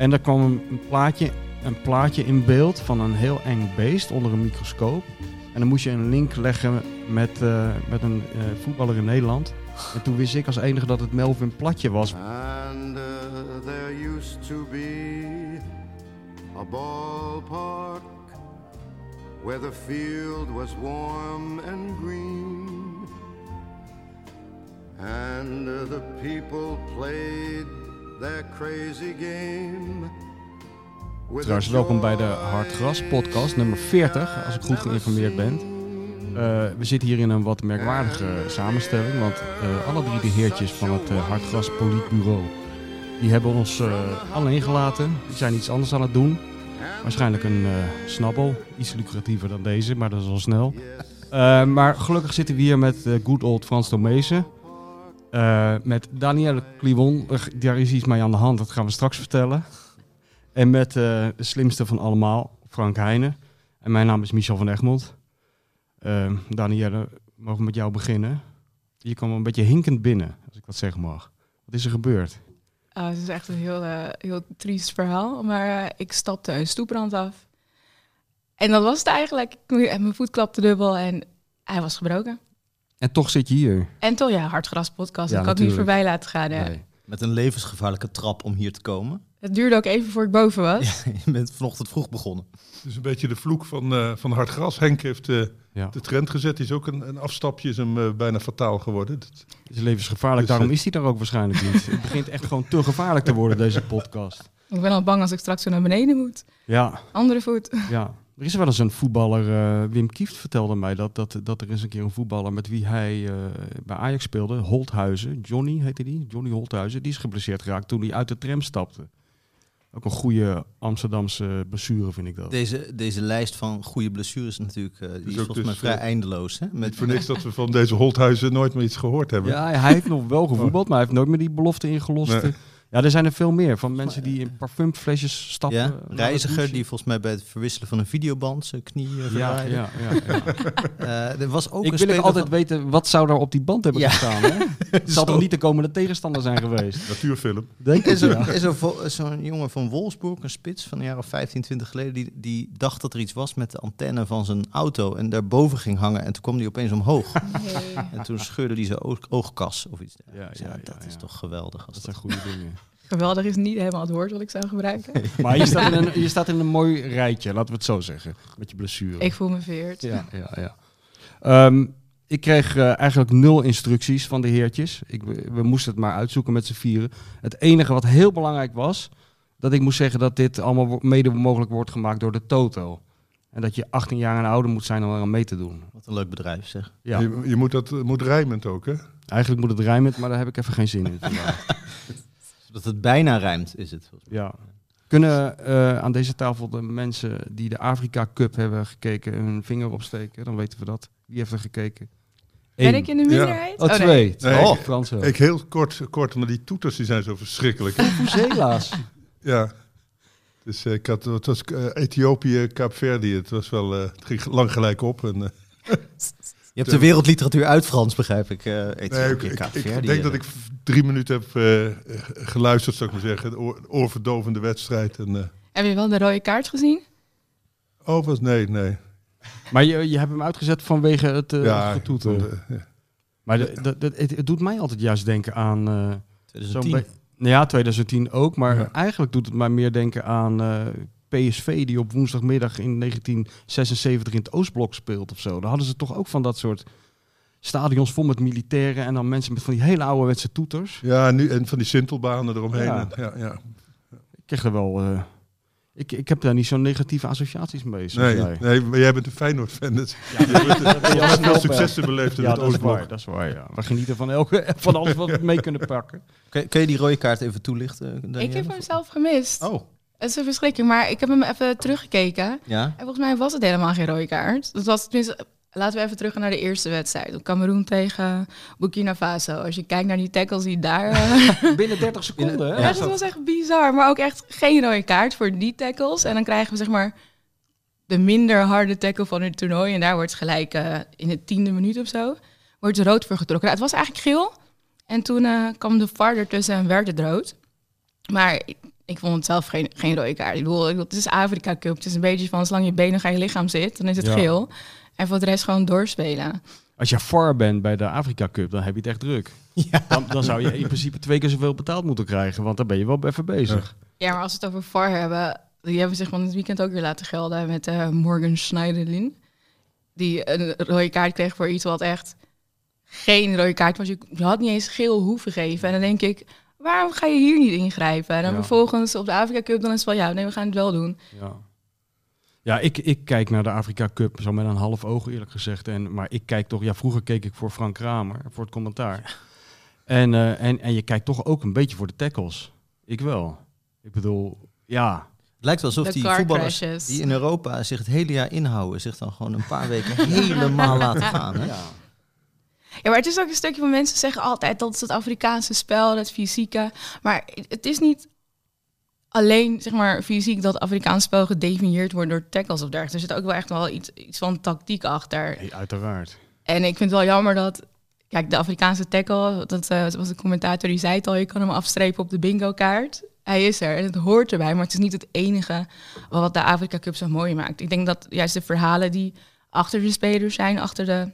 En daar kwam een, plaatje, een plaatje in beeld van een heel eng beest onder een microscoop. En dan moest je een link leggen met, eh, met een eh, voetballer in Nederland. En toen wist ik als enige dat het Melvin Platje was. And uh, there used to be a ballpark where the field was warm and green. And uh, the people played Trouwens, welkom bij de joy Hardgras podcast, nummer 40, als ik goed geïnformeerd ben. Eh, we zitten hier in een wat merkwaardige samenstelling, want eh, alle drie de heertjes van het eh, Hartgras Politbureau, die hebben ons alleen gelaten. Die zijn iets anders aan het doen. Waarschijnlijk een snabbel, iets lucratiever dan deze, maar dat is al snel. Maar gelukkig zitten we hier met good old Frans Tomezen. Eh, met Danielle Er- daar is iets mee aan de hand, dat gaan we straks vertellen. En met eh, de slimste van allemaal, Frank Heijnen. En mijn naam is Michel van Egmond. Uh, Danielle, mogen we met jou beginnen? Je kwam een beetje hinkend binnen, als ik dat zeggen mag. Wat is er gebeurd? Ah, het is echt een heel, eh, heel triest verhaal. Maar ik stapte een stoeprand af. En dat was het eigenlijk. Ik- Mijn voet klapte dubbel en hij was gebroken. En toch zit je hier. En toch, ja, Hartgras podcast. Ja, dat kan ik niet voorbij laten gaan. hè. Nee. Met een levensgevaarlijke trap om hier te komen. Het duurde ook even voor ik boven was. Je bent vanochtend vroeg begonnen. Het is een beetje de vloek van, eh van hard gras. Henk heeft eh, Ja. de trend gezet. Die is ook een, een afstapje, is hem eh, bijna fataal geworden. Het is levensgevaarlijk, Dus, daarom is hij daar ook waarschijnlijk niet. Het begint echt gewoon te gevaarlijk te worden, deze podcast. Ik ben al bang als ik straks zo naar beneden moet. Ja, Andere voet. ja. Er is wel eens een voetballer, eh, Wim Kieft vertelde mij dat, dat, dat er eens een keer een voetballer met wie hij eh, bij Ajax speelde, Holthuizen, Johnny heette die, Johnny Holthuizen, die is geblesseerd geraakt toen hij uit de tram stapte. Ook een goede Amsterdamse blessure vind ik dat. Deze, deze lijst van goede blessures natuurlijk, eh, die is volgens mij dus, vrij eindeloos. Hè? Niet Met, voor niks dat we van deze Holthuizen nooit meer iets gehoord hebben. Ja, hij heeft nog wel gevoetbald, maar hij heeft nooit meer die belofte ingelost. Nee. Ja, er zijn er veel meer. Van mensen die in parfumflesjes stappen. ja, het reiziger die volgens mij bij het verwisselen van een videoband zijn knie eh, Ja, ja, ja, ja. Eh, er was ook Ik een wil ik altijd van- weten, wat zou er op die band hebben Ja. gestaan? Hè? Het zal toch niet de komende tegenstander zijn geweest? Natuurfilm. Denk Er is er is vo- zo'n jongen van Wolfsburg, een spits van een jaar of 15, 20 geleden, die, die dacht dat er iets was met de antenne van zijn auto en daarboven ging hangen en toen kwam die opeens omhoog. En toen scheurde hij zijn oog- oogkas of iets dergelijks. Ja, Ja, ja, ja, dat is ja. toch geweldig. Als Dat dat zijn goede dingen. Geweldig is niet helemaal het woord wat ik zou gebruiken. Maar je staat, in een, je staat in een mooi rijtje, laten we het zo zeggen. Met je blessure. Ik voel me veert. Ja, ja, ja. Ehm, ik kreeg eh, eigenlijk nul instructies van de heertjes. Ik, we, moesten het maar uitzoeken met z'n vieren. Het enige wat heel belangrijk was, dat ik moest zeggen dat dit allemaal mede mogelijk wordt gemaakt door de Toto. En dat je 18 jaar en ouder moet zijn om eraan mee te doen. Wat een leuk bedrijf zeg. Ja, Je, je moet dat moet rijmend ook, hè? eigenlijk moet het rijmen, maar daar heb ik even geen zin in. vandaag. Dat het bijna rijmt, is het. Ja. Kunnen eh, aan deze tafel de mensen die de Afrika Cup hebben gekeken hun vinger opsteken? Dan weten we dat. Wie heeft er gekeken? Ben ik in de minderheid? Oh, nee. twee. Nee, oh, ik- Frans. Ik heel kort, kort, maar die toeters die zijn zo verschrikkelijk. hè? Helaas. ja. Dus eh, ik had, het was eh, Ethiopië, Kaapverdië. Het was wel, eh, het ging lang gelijk op. En, eh, hebt de wereldliteratuur uit Frans, begrijp ik. eh nee, ik, ik, ik denk dat ik v- drie minuten heb eh, eh, geluisterd, zou ik maar zeggen. De oor, oorverdovende wedstrijd. En, eh, Heb je wel de rode kaart gezien? oh, was nee, nee. Maar je, je hebt hem uitgezet vanwege het eh ja, getoeter. de- ja. Maar de, de- de- het, het doet mij altijd juist denken aan... eh, zo'n 2010. be- nou ja, 2010 ook. Maar Ja. eigenlijk doet het mij meer denken aan eh, PSV... die op woensdagmiddag in 1976 in het Oostblok speelt of zo. Daar hadden ze toch ook van dat soort stadions vol met militairen... en dan mensen met van die hele ouderwetse toeters. ja, nu, en van die sintelbanen eromheen. Ja. En, ja, ja. Ik kreeg er wel... eh, ik, ik heb daar niet zo'n negatieve associaties mee, zoals Nee, jij. nee, maar jij bent een Feyenoord-fan. Dus Ja, je hebt veel successen beleefd in Ja, het dat is Oostblok. waar. Dat is waar, ja. We genieten van, elke, van alles wat we mee kunnen pakken. Kun, kun je die rode kaart even toelichten? Danielle? Ik heb hem zelf gemist. Oh, Het is een verschrikking, maar ik heb hem even teruggekeken. ja. En volgens mij was het helemaal geen rode kaart. Dat was tenminste, laten we even terug naar de eerste wedstrijd. Cameroen tegen Burkina Faso. Als je kijkt naar die tackles die daar... eh, Binnen 30 seconden, hè? ja, dat was echt bizar. Maar ook echt geen rode kaart voor die tackles. En dan krijgen we zeg maar de minder harde tackle van het toernooi. En daar wordt gelijk eh, in de tiende minuut of zo... wordt rood voor getrokken. Nou, het was eigenlijk geel. En toen eh, kwam de VAR ertussen en werd het rood. Maar Ik vond het zelf geen, geen rode kaart. Ik bedoel, het is Afrika Cup. Het is een beetje van, zolang je benen aan je lichaam zit, dan is het Ja. geel. En voor de rest gewoon doorspelen. Als je VAR bent bij de Afrika Cup, dan heb je het echt druk. Ja. Dan, dan zou je in principe twee keer zoveel betaald moeten krijgen, want dan ben je wel even bezig. Ja, maar als we het over VAR hebben, die hebben zich van het weekend ook weer laten gelden met eh, Morgan Schneiderlin. Die een rode kaart kreeg voor iets wat echt geen rode kaart was. Je had niet eens geel hoeven geven. En dan denk ik, waarom ga je hier niet ingrijpen? En dan Ja. vervolgens op de Afrika Cup, dan is het wel, ja, nee, we gaan het wel doen. Ja, ja ik, ik kijk naar de Afrika Cup zo met een half oog eerlijk gezegd. En, maar ik kijk toch, ja, vroeger keek ik voor Frank Kramer, voor het commentaar. En, eh, en, en je kijkt toch ook een beetje voor de tackles. Ik wel. Ik bedoel, ja, Het lijkt wel alsof De die voetballers crashes. die in Europa zich het hele jaar inhouden, zich dan gewoon een paar weken helemaal laten gaan. Hè? ja. Ja, maar het is ook een stukje van mensen zeggen altijd dat is het Afrikaanse spel, dat fysieke. Maar het is niet alleen zeg maar fysiek dat Afrikaans spel gedefinieerd wordt door tackles of dergelijke. Er zit ook wel echt wel iets, iets van tactiek achter. Hey, uiteraard. En ik vind het wel jammer dat, kijk, de Afrikaanse tackle, dat eh, was de commentator die zei het al, je kan hem afstrepen op de bingo kaart. Hij is er en het hoort erbij, maar het is niet het enige wat de Afrika Cup zo mooi maakt. Ik denk dat juist de verhalen die achter de spelers zijn, achter de,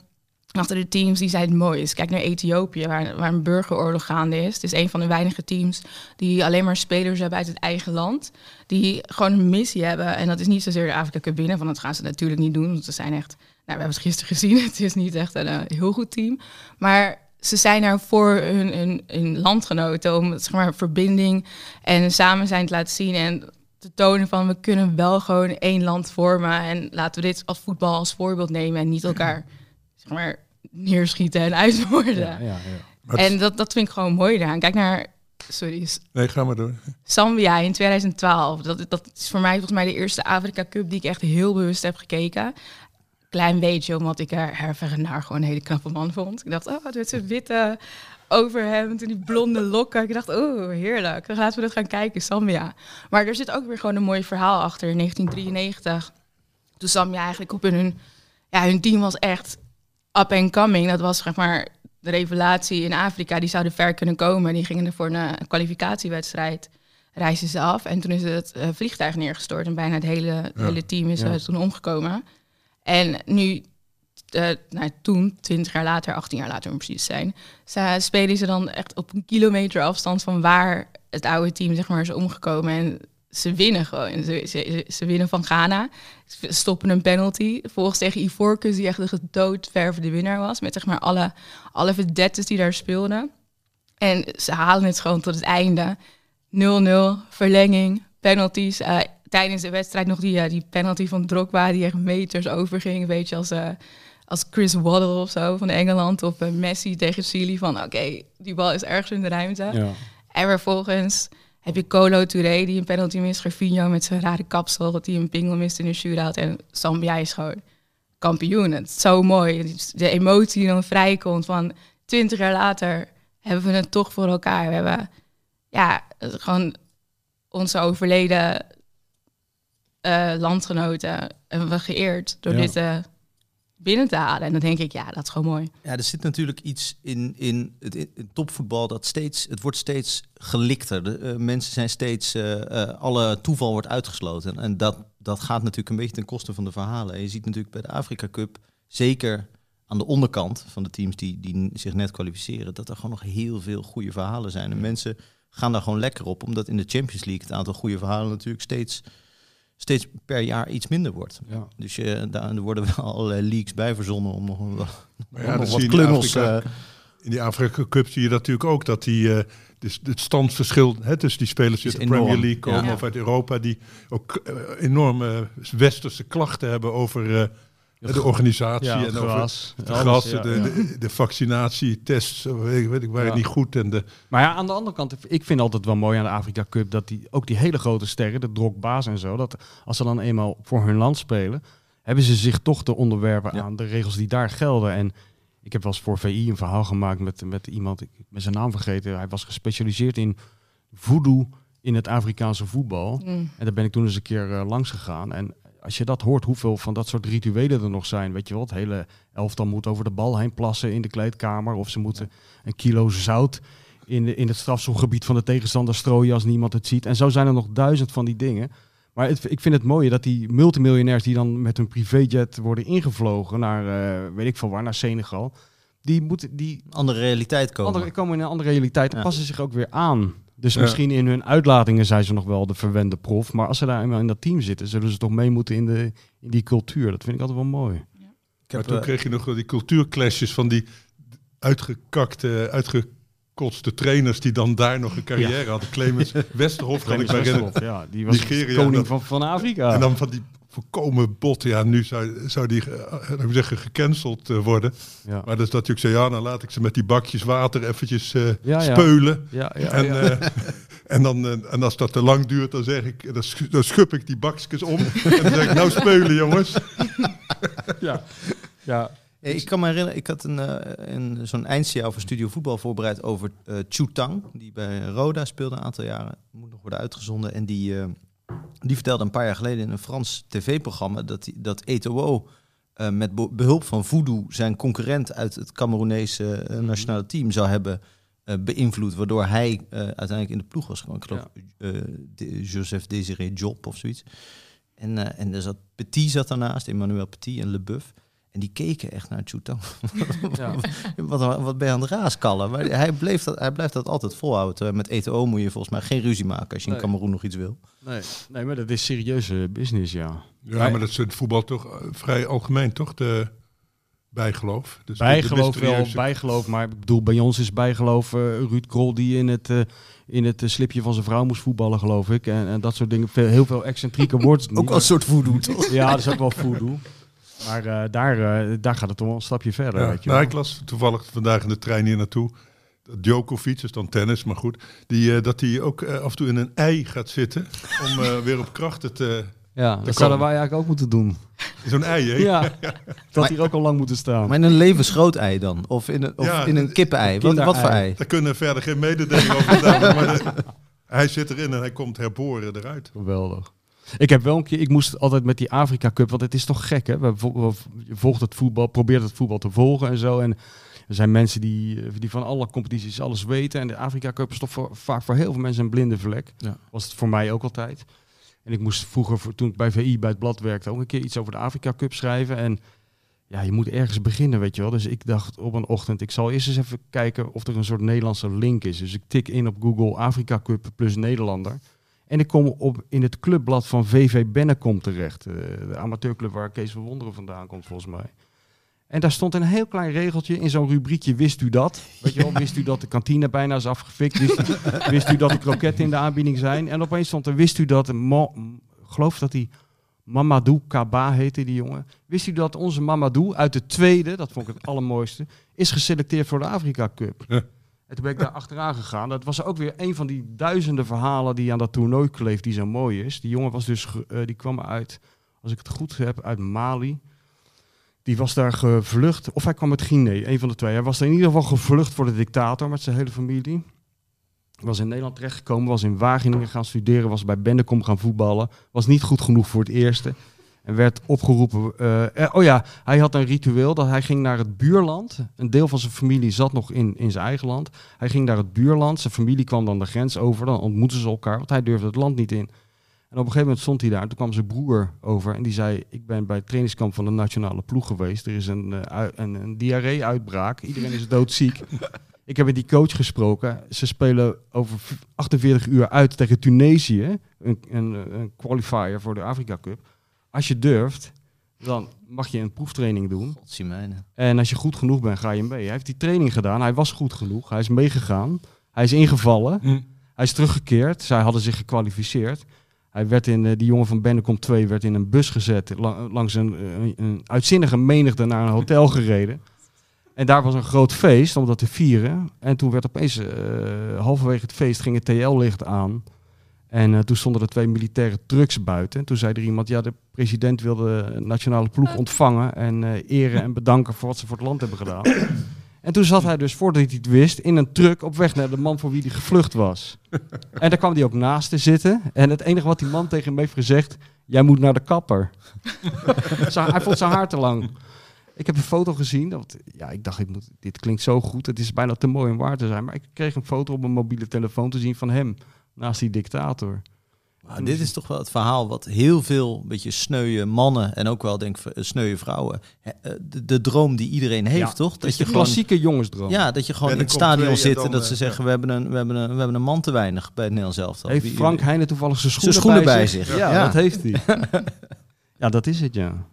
achter de teams, die zijn het mooist. Kijk naar Ethiopië, waar, waar een burgeroorlog gaande is. Het is een van de weinige teams die alleen maar spelers hebben uit het eigen land. Die gewoon een missie hebben. En dat is niet zozeer de Afrika Cup binnen, want dat gaan ze natuurlijk niet doen. Want ze zijn echt, nou, we hebben het gisteren gezien, het is niet echt een eh, heel goed team. Maar ze zijn er voor hun, hun, hun landgenoten om zeg maar, verbinding en samen zijn te laten zien. En te tonen van we kunnen wel gewoon één land vormen. En laten we dit als voetbal als voorbeeld nemen en niet elkaar zeg maar, neerschieten en uitmoorden. Ja, ja, ja. En dat, dat vind ik gewoon mooi eraan. Kijk naar, sorry, Nee, ga maar door. Zambia in 2012. Dat, dat is voor mij volgens mij de eerste Afrika Cup die ik echt heel bewust heb gekeken. Klein beetje, omdat ik er Hervegenaar gewoon een hele knappe man vond. Ik dacht, oh, het met zijn witte overhemd en die blonde lokken. Ik dacht, oh, heerlijk. Dan laten we dat gaan kijken, Zambia. Maar er zit ook weer gewoon een mooi verhaal achter. In 1993, toen Zambia eigenlijk op hun... Ja, hun team was echt up and coming. Dat was zeg maar de revelatie in Afrika. Die zouden ver kunnen komen. Die gingen er voor een eh, kwalificatiewedstrijd reisden ze af. En toen is het eh, vliegtuig neergestort. En bijna het hele, het Ja. hele team is Ja. eh, toen omgekomen. En nu, eh, nou, toen, 20 jaar later, 18 jaar later om precies te zijn, ze, spelen ze dan echt op een kilometer afstand van waar het oude team zeg maar, is omgekomen. En ze winnen gewoon. Ze, ze, ze winnen van Ghana. Ze stoppen een penalty. Volgens tegen Ivorcus, die echt de gedoodverfde winnaar was. Met zeg maar alle, alle vedettes die daar speelden. En ze halen het gewoon tot het einde. 0-0, verlenging, penalties. Eh, tijdens de wedstrijd nog die, eh, die penalty van Drogba... die echt meters overging. Een beetje als, eh, als Chris Waddle of zo van Engeland. Of Messi tegen Chili. Van oké, die bal is ergens in de ruimte. Ja. En vervolgens heb je Colo Touré die een penalty mist. Gervinho met zijn rare kapsel, dat hij een pingel mist in een shootout. En Zambia is gewoon kampioen. Het is zo mooi. De emotie die dan vrijkomt van 20 jaar later hebben we het toch voor elkaar. We hebben ja, gewoon onze overleden eh, landgenoten hebben we geëerd door Ja. dit eh, binnen te halen. En dan denk ik, ja, dat is gewoon mooi. Ja, er zit natuurlijk iets in, in het in, in topvoetbal dat steeds, het wordt steeds gelikter. De, eh, mensen zijn steeds, eh, eh, alle toeval wordt uitgesloten. En dat, dat gaat natuurlijk een beetje ten koste van de verhalen. En je ziet natuurlijk bij de Afrika Cup, zeker aan de onderkant van de teams die, die zich net kwalificeren, dat er gewoon nog heel veel goede verhalen zijn. En mensen gaan daar gewoon lekker op, omdat in de Champions League het aantal goede verhalen natuurlijk steeds, steeds per jaar iets minder wordt. Ja. Dus je, daar, er worden wel allerlei leaks bij verzonnen om nog, een- Maar om ja, nog dat zie wat je in die klungels... Afrika- eh, In die Afrika Cup zie je dat natuurlijk ook dat die, eh, dus het standverschil hè, tussen die spelers die uit de enorm. Premier League komen Ja. of uit Europa, die ook eh, enorme westerse klachten hebben over eh, de organisatie Ja, en over gras. het Alles, gras, ja, de, ja. De, de vaccinatietests, weet, weet ik, waren Ja. niet goed. En de, Maar ja, aan de andere kant, ik vind altijd wel mooi aan de Afrika Cup dat die, ook die hele grote sterren, de Drogba's en zo, dat als ze dan eenmaal voor hun land spelen, hebben ze zich toch te onderwerpen Ja. aan de regels die daar gelden. En ik heb wel eens voor VI een verhaal gemaakt met, met iemand, ik ben zijn naam vergeten, hij was gespecialiseerd in voodoo in het Afrikaanse voetbal. Mm. En daar ben ik toen eens een keer eh, langs gegaan. En als je dat hoort, hoeveel van dat soort rituelen er nog zijn. Weet je wel, het hele elftal moet over de bal heen plassen in de kleedkamer. Of ze moeten een kilo zout in, de, in het strafschopgebied van de tegenstander strooien als niemand het ziet. En zo zijn er nog duizend van die dingen. Maar het, ik vind het mooie dat die multimiljonairs die dan met hun privéjet worden ingevlogen naar, eh, weet ik veel waar, naar Senegal. Die, moeten, die Andere realiteit komen. andere, komen in een andere realiteit en Ja. passen zich ook weer aan. Dus Ja. misschien in hun uitlatingen zijn ze nog wel de verwende prof. Maar als ze daar eenmaal in dat team zitten, zullen ze toch mee moeten in, de, in die cultuur. Dat vind ik altijd wel mooi. Ik Maar toen eh, kreeg je nog wel die cultuurclashes van die uitgekakte, uitgekotste trainers die dan daar nog een carrière hadden. Clemens Westerhof kan ik me herinneren. Ja, die was Nigeria, koning dat- van, van Afrika. En dan van die voorkomen bot, ja, nu zou, zou die eh, laten we zeggen, gecanceld eh, worden. ja. Maar dus dat je ook zei, ja, dan laat ik ze met die bakjes water eventjes eh, Ja, ja. speulen. ja, ja, En, ja. eh, en, dan, eh, en als dat te lang duurt, dan zeg ik, dan, sch- dan schub ik die bakjes om. en dan zeg ik, nou speulen jongens. ja. ja. Ik kan me herinneren, ik had een, eh, een, zo'n eindjaar voor Studio Voetbal voorbereid over eh Chu Tang, die bij Roda speelde een aantal jaren. Moet nog worden uitgezonden. En die, eh, die vertelde een paar jaar geleden in een Frans tv-programma dat, dat Eto'o eh, met be- behulp van voodoo zijn concurrent uit het Cameroenese eh, nationale team zou hebben eh, beïnvloed, waardoor hij uiteindelijk in de ploeg was gekomen. Ik geloof de- Joseph Désiré Job of zoiets. En, en er zat Petit zat daarnaast, Emmanuel Petit en Leboeuf. En die keken echt naar Chu Tang. Ja. wat, wat ben je aan het raaskallen? Maar hij, bleef dat, hij blijft dat altijd volhouden. Met ETO moet je volgens mij geen ruzie maken als je in. Cameroen nog iets wil. Nee, nee, maar dat is serieuze business, ja. Ja, maar dat is het voetbal toch eh, vrij algemeen, toch? De bijgeloof. Dus de- de Bijgeloof wel, bijgeloof. Maar ik bedoel, bij ons is bijgeloof eh, Ruud Krol die in het, eh, in het slipje van zijn vrouw moest voetballen, geloof ik. En, en dat soort dingen. Veel, heel veel excentrieke wordt. Ook wel een soort voodoo, toch? Ja, dat is ook wel voodoo. Maar eh, daar, eh, daar gaat het toch wel een stapje verder, Ja, weet je nou, wel. ik las toevallig vandaag in de trein hier naartoe. dat Djokovic, is dan tennis, maar goed. Die, eh, dat hij ook af en toe in een ei gaat zitten. om eh, weer op krachten te. Ja, dat zouden wij eigenlijk ook moeten doen. Zo'n ei, hè? Ja, dat hier ook al lang moeten staan. Maar in een levensgroot ei dan? Of in een, of Ja, in een kippen-ei? Wat, wat voor ei? Daar kunnen verder geen mededeling over gedaan maar de- hij zit erin en hij komt herboren eruit. Geweldig. Ik heb wel een keer, ik moest altijd met die Afrika Cup, want het is toch gek hè. We Je volgt het voetbal, probeert het voetbal te volgen en zo. En er zijn mensen die, eh, die van alle competities alles weten. En de Afrika Cup is toch voor- vaak voor heel veel mensen een blinde vlek. Ja. Was het voor mij ook altijd. En ik moest vroeger, voor- toen ik bij VI bij het blad werkte, ook een keer iets over de Afrika Cup schrijven. En ja, je moet ergens beginnen, weet je wel. Dus ik dacht op een ochtend, ik zal eerst eens even kijken of er een soort Nederlandse link is. Dus ik tik in op Google Afrika Cup plus Nederlander. En ik kom op in het clubblad van VV Bennekom terecht. eh, de amateurclub waar Kees van Wonderen vandaan komt, volgens mij. En daar stond een heel klein regeltje in zo'n rubriekje. Wist u dat? Weet je wel, wist u dat de kantine bijna is afgefikt? Wist u, dat de kroketten in de aanbieding zijn? En opeens stond er, wist u dat, ik geloof dat hij Mamadou Kaba heette, die jongen. Wist u dat onze Mamadou uit de tweede, dat vond ik het allermooiste, is geselecteerd voor de Afrika Cup? En toen ben ik daar achteraan gegaan. Dat was ook weer een van die duizenden verhalen die aan dat toernooi kleeft, die zo mooi is. Die jongen was dus, eh, die kwam uit, als ik het goed heb, uit Mali. Die was daar gevlucht, of hij kwam uit Guinea, een van de twee. Hij was in ieder geval gevlucht voor de dictator met zijn hele familie. Was in Nederland terechtgekomen, was in Wageningen gaan studeren, was bij Bennekom gaan voetballen. Was niet goed genoeg voor het eerste. En werd opgeroepen. eh, eh, oh ja, hij had een ritueel dat hij ging naar het buurland. Een deel van zijn familie zat nog in, in zijn eigen land. Hij ging naar het buurland. Zijn familie kwam dan de grens over. Dan ontmoetten ze elkaar, want hij durfde het land niet in. En op een gegeven moment stond hij daar. En toen kwam zijn broer over. En die zei: Ik ben bij het trainingskamp van de nationale ploeg geweest. Er is een, eh, een, een diarree-uitbraak. Iedereen is doodziek. Ik heb met die coach gesproken. Ze spelen over v- 48 uur uit tegen Tunesië. Een, een, een qualifier voor de Afrika Cup. Als je durft, dan mag je een proeftraining doen. En als je goed genoeg bent, ga je mee. Hij heeft die training gedaan. Hij was goed genoeg. Hij is meegegaan. Hij is ingevallen. Hij is teruggekeerd. Zij hadden zich gekwalificeerd. Hij werd in, eh, die jongen van Bennekom 2 werd in een bus gezet. la- langs een, eh, een uitzinnige menigte naar een hotel gereden. En daar was een groot feest om dat te vieren. En toen werd opeens, eh, halverwege het feest, ging het TL-licht aan. En eh, toen stonden er twee militaire trucks buiten. En toen zei er iemand, ja, de president wilde de nationale ploeg ontvangen en eh, eren en bedanken voor wat ze voor het land hebben gedaan. En toen zat hij dus, voordat hij het wist, in een truck op weg naar de man voor wie hij gevlucht was. En daar kwam hij ook naast te zitten. En het enige wat die man tegen hem heeft gezegd, jij moet naar de kapper. Hij vond zijn haar te lang. Ik heb een foto gezien. Dat, ja, ik dacht, ik moet, dit klinkt zo goed. Het is bijna te mooi om waar te zijn. Maar ik kreeg een foto op mijn mobiele telefoon te zien van hem naast die dictator. Maar dit is toch wel het verhaal wat heel veel beetje sneuwe mannen en ook wel denk ik sneuwe vrouwen. eh, De, de droom die iedereen heeft, Ja, toch? Dat is je de gewoon, klassieke jongensdroom. ja, dat je gewoon in het stadion twee zit en dat eh, ze zeggen we hebben een we hebben een we hebben een man te weinig bij het Nederlands elftal. Heeft Frank Heijnen toevallig zijn schoenen, zijn schoenen bij, bij zich? Ja, dat heeft hij. ja, dat is het, ja.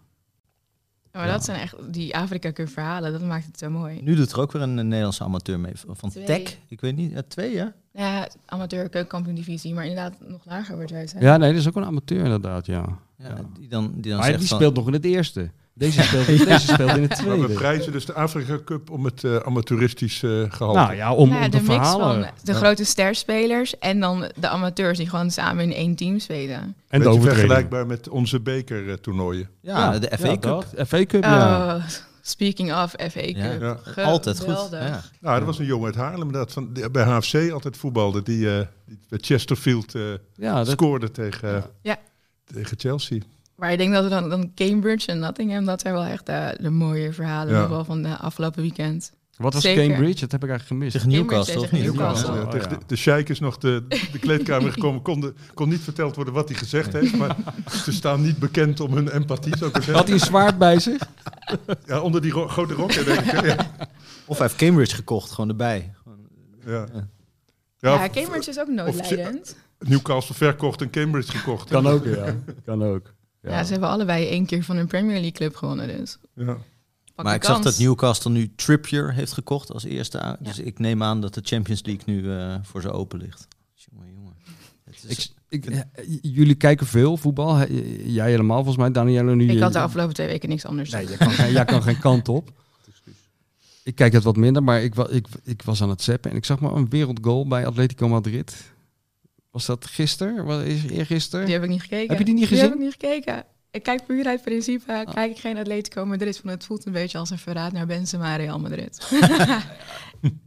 Ja, maar dat zijn echt die Afrika Cup verhalen. Dat maakt het zo mooi. Nu doet er ook weer een, een Nederlandse amateur mee van Twee. Tech. Ik weet niet, ja, twee ja. Ja, amateur keukenkampioen divisie, maar inderdaad nog lager wordt wij zijn. Ja, nee, dat is ook een amateur inderdaad, ja. ja, Ja. Die dan, die dan Maar zegt die van, speelt nog in het eerste. Deze speelt, deze speelt in het Maar we tweede. prijzen dus de Afrika Cup om het eh, amateuristisch eh, gehalte. Nou ja, om, Ja, om de de mix verhalen. van de Ja. grote sterspelers en dan de amateurs die gewoon samen in één team spelen. En overtreding. vergelijkbaar met onze bekertoernooien. ja, de FA ja, Cup. dat. FA Cup, ja. Oh, speaking of FA Cup. Ja. Ja. Altijd goed. Geweldig. Ja. Nou, dat was een jongen uit Haarlem dat van, die bij HFC altijd voetbalde. Die, eh, die bij Chesterfield eh, ja dat, scoorde tegen, eh, Ja. tegen Chelsea. Maar ik denk dat we dan, dan Cambridge en Nottingham, dat zijn wel echt eh, de mooie verhalen Ja. nog wel van de afgelopen weekend. wat was Zeker. Cambridge? Dat heb ik eigenlijk gemist. Tegen Newcastle, of tegen niet? Newcastle. Oh, Ja, tegen ja. de, de Sheik is nog de, de kleedkamer gekomen. Kon, de- kon niet verteld worden wat hij gezegd heeft. Maar ze staan niet bekend om hun empathie, zou ik maar Had hij een zwaard bij zich? Ja, onder die ro- grote rokken, denk ik. Ja. Of hij heeft Cambridge gekocht, gewoon erbij. Ja. Ja, Ja, Cambridge is ook noodlijdend. Newcastle verkocht en Cambridge gekocht. Kan ook, ja. Kan ook. Ja. ze hebben allebei één keer van een Premier League club gewonnen dus. Ja. Pak maar ik zag dat Newcastle nu Trippier heeft gekocht als eerste. Dus ik neem aan dat de Champions League nu eh, voor ze open ligt. Jongen, jongen. Het is- Ik, ik, jullie kijken veel voetbal. Jij helemaal volgens mij, Danielle nu. Ik had de afgelopen twee weken niks anders. Nee, jij kan, jij kan geen kant op. Ik kijk het wat minder, maar ik, ik, ik was aan het zappen en ik zag maar een wereldgoal bij Atletico Madrid. Was dat gisteren? Wat is eergisteren? Die heb ik niet gekeken. Heb je die niet Die gezien? heb ik niet gekeken. Ik kijk puur uit principe. Kijk ik geen Atletico Madrid, want het voelt een beetje als een verraad naar Benzema Real Madrid.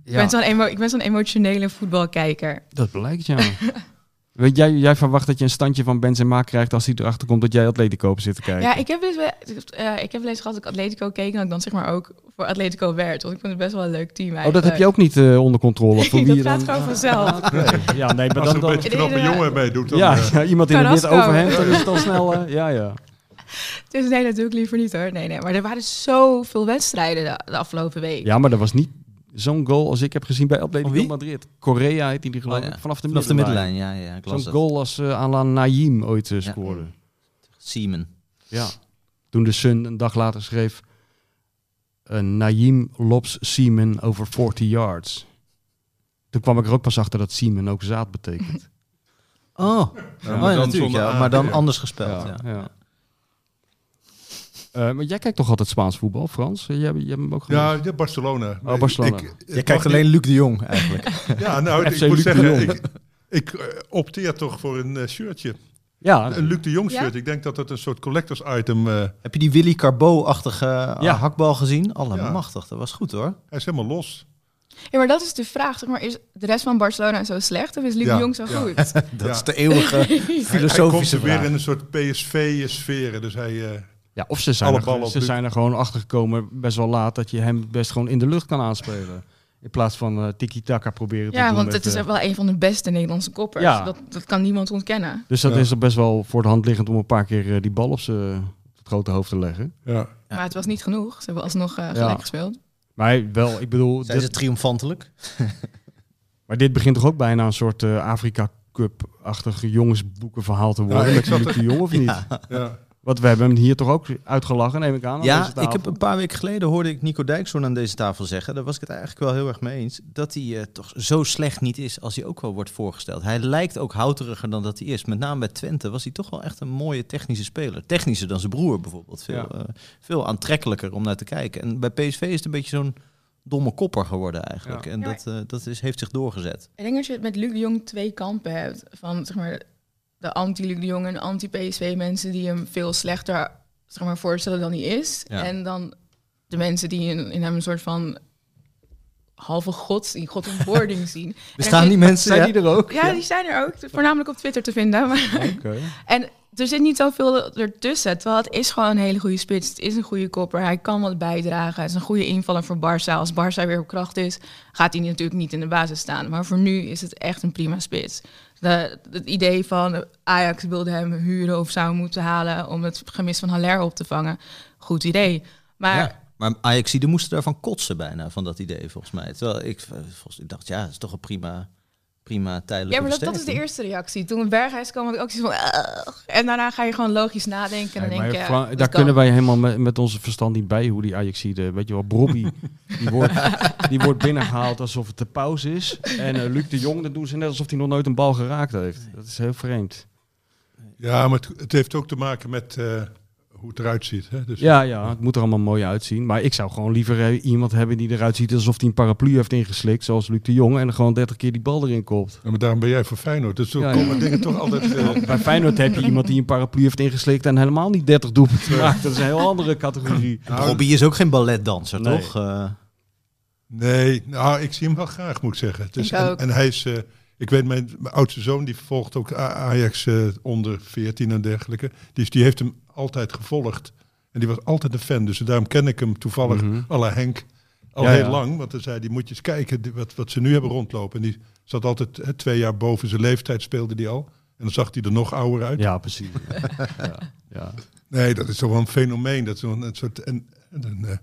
Ik ben zo'n emo- ik ben zo'n emotionele voetbalkijker. dat blijkt ja. Weet jij, jij verwacht dat je een standje van Benzema krijgt als hij erachter komt dat jij Atletico op zit te kijken. Ja, ik heb, dus, wel- eh, ik heb wel eens gehad dat ik Atletico keek en dat ik dan zeg maar ook voor Atletico werd. Want ik vind het best wel een leuk team oh, dat heb je ook niet eh, onder controle. Voor wie dat je gaat dan... gewoon vanzelf. Nee. Ja, nee, maar Als er dan... een dan beetje knappe jongen meedoet, dan... ja, eh, ja, iemand in een wit overhemd, dan is het al snel... eh, ja, ja. Dus nee, dat doe ik liever niet hoor. Nee, nee. Maar er waren zoveel wedstrijden de, de afgelopen week. Ja, maar er was niet zo'n goal als ik heb gezien bij Atletico wie? Madrid. Korea heet die geloof Oh, ja. Vanaf de Vanaf de middenlijn. middenlijn, ja, ja. Zo'n goal als uh, Alan Naïm ooit eh, Ja. scoorde. Siemen. Ja. Toen de Sun een dag later schreef... Uh, Naïm lobs Siemen over 40 yards. Toen kwam ik er ook pas achter dat Siemen ook zaad betekent. Oh, Ja, oh, maar ja, dan natuurlijk. Ja, maar dan ja. anders gespeld. Ja. Eh, maar jij kijkt toch altijd Spaans voetbal, Frans? Jij, jij hebt hem ook Ja, ja, Barcelona. Oh, Barcelona. Ik- ik kijkt alleen Luc de Jong eigenlijk. Ja, nou, ik moet Luc zeggen, ik, ik eh, opteer toch voor een eh, shirtje. Ja, Een Luc de Jong Ja? shirt. Ik denk dat dat een soort collectors item... eh Heb je die Willy Carbo-achtige Ja. hakbal gezien? Allemachtig. Dat was goed hoor. hij is helemaal los. Ja, maar dat is de vraag. Zeg maar, is de rest van Barcelona zo slecht of is Luc Ja, de Jong zo ja. goed? Dat Ja. is de eeuwige Hij, hij filosofische komt weer vraag. in een soort PSV-sfeer. Dus hij... eh, Ja, of ze zijn, er, ze zijn er gewoon achter gekomen best wel laat dat je hem best gewoon in de lucht kan aanspelen. In plaats van eh tiki-taka proberen te Ja, doen. want met, het is wel een van de beste Nederlandse koppers. Ja. Dat, dat kan niemand ontkennen. Dus dat Ja. is er best wel voor de hand liggend om een paar keer eh, die bal op zijn op het grote hoofd te leggen. ja. Ja. Maar het was niet genoeg. Ze hebben alsnog eh gelijk Ja. gespeeld. Maar wel, ik bedoel, Zijn ze dit, triomfantelijk? maar dit begint toch ook bijna een soort eh, Afrika Cup-achtig jongensboekenverhaal te worden Ja, met zat Luc de Jong of niet? ja. Want we hebben hem hier toch ook uitgelachen, neem ik aan. Ja, deze ik heb een paar weken geleden hoorde ik Nico Dijkshoorn aan deze tafel zeggen. Daar was ik het eigenlijk wel heel erg mee eens. Dat hij eh, toch zo slecht niet is als hij ook wel wordt voorgesteld. Hij lijkt ook houteriger dan dat hij is. Met name bij Twente was hij toch wel echt een mooie technische speler. Technischer dan zijn broer bijvoorbeeld. Veel, Ja. eh, veel aantrekkelijker om naar te kijken. En bij PSV is het een beetje zo'n domme kopper geworden eigenlijk. Ja. En Ja, dat, eh, dat is, heeft zich doorgezet. Ik denk dat je met Luc de Jong twee kampen hebt. Van zeg maar, de anti-Luc de Jong en anti-PSV mensen die hem veel slechter zeg maar, voorstellen dan hij is. Ja. En dan de mensen die in, in hem een soort van halve gods in God in boarding zien. Bestaan zit- die mensen? Zijn ja? die er ook? Ja, die zijn er ook. Voornamelijk op Twitter te vinden. Maar Oké. en er zit niet zoveel ertussen. Terwijl het is gewoon een hele goede spits. Het is een goede kopper. Hij kan wat bijdragen. Het is een goede invaller voor Barça. Als Barça weer op kracht is, gaat hij natuurlijk niet in de basis staan. Maar voor nu is het echt een prima spits. Het idee van Ajax wilde hem huren of zou moeten halen om het gemis van Haller op te vangen. Goed idee. Maar Ja. Maar moesten daarvan kotsen bijna, van dat idee volgens mij. Terwijl ik, eh, volgens, ik dacht, ja, dat is toch een prima, prima tijdelijke Ja, maar dat, dat is de eerste reactie. Toen Berghuis kwam, had ik ook zoiets van... "Ugh." En daarna ga je gewoon logisch nadenken. En denk je... Ja, daar kan. kunnen wij helemaal met, met onze verstand niet bij hoe die Ajaxide, weet je wel, Brobby, die wordt, die wordt binnengehaald alsof het de pauze is. En eh, Luc de Jong, dat doen ze net alsof hij nog nooit een bal geraakt heeft. Dat is heel vreemd. Ja, maar het, het heeft ook te maken met eh, hoe het eruit ziet. Hè? Dus, Ja, ja, het moet er allemaal mooi uitzien. Maar ik zou gewoon liever eh, iemand hebben die eruit ziet alsof hij een paraplu heeft ingeslikt, zoals Luc de Jong, en gewoon 30 keer die bal erin kopt. Ja, maar daarom ben jij voor Feyenoord. Dus zo Ja, komen ja. dingen toch altijd... eh, Bij Feyenoord heb je iemand die een paraplu heeft ingeslikt en helemaal niet 30 doelpunten maakt. Dat is een heel andere categorie. nou, Robbie is ook geen balletdanser, Nee. toch? Eh, Nee, nou, ik zie hem wel graag, moet ik zeggen. Dus, Ik en, ook. en hij is, eh, ik weet, mijn, mijn oudste zoon, die volgt ook Ajax eh, onder 14 en dergelijke. Die, is- die heeft hem altijd gevolgd. En die was altijd een fan. Dus daarom ken ik hem toevallig, Mhm. à la Henk, al Ja, heel ja. lang. Want dan zei hij, moet je eens kijken wat, wat ze nu hebben rondlopen. En die zat altijd hè, twee jaar boven zijn leeftijd, speelde die al. En dan zag hij er nog ouder uit. Ja, precies. Ja, ja. Nee, dat is toch wel een fenomeen. Dat is wel een soort... En, en, eh,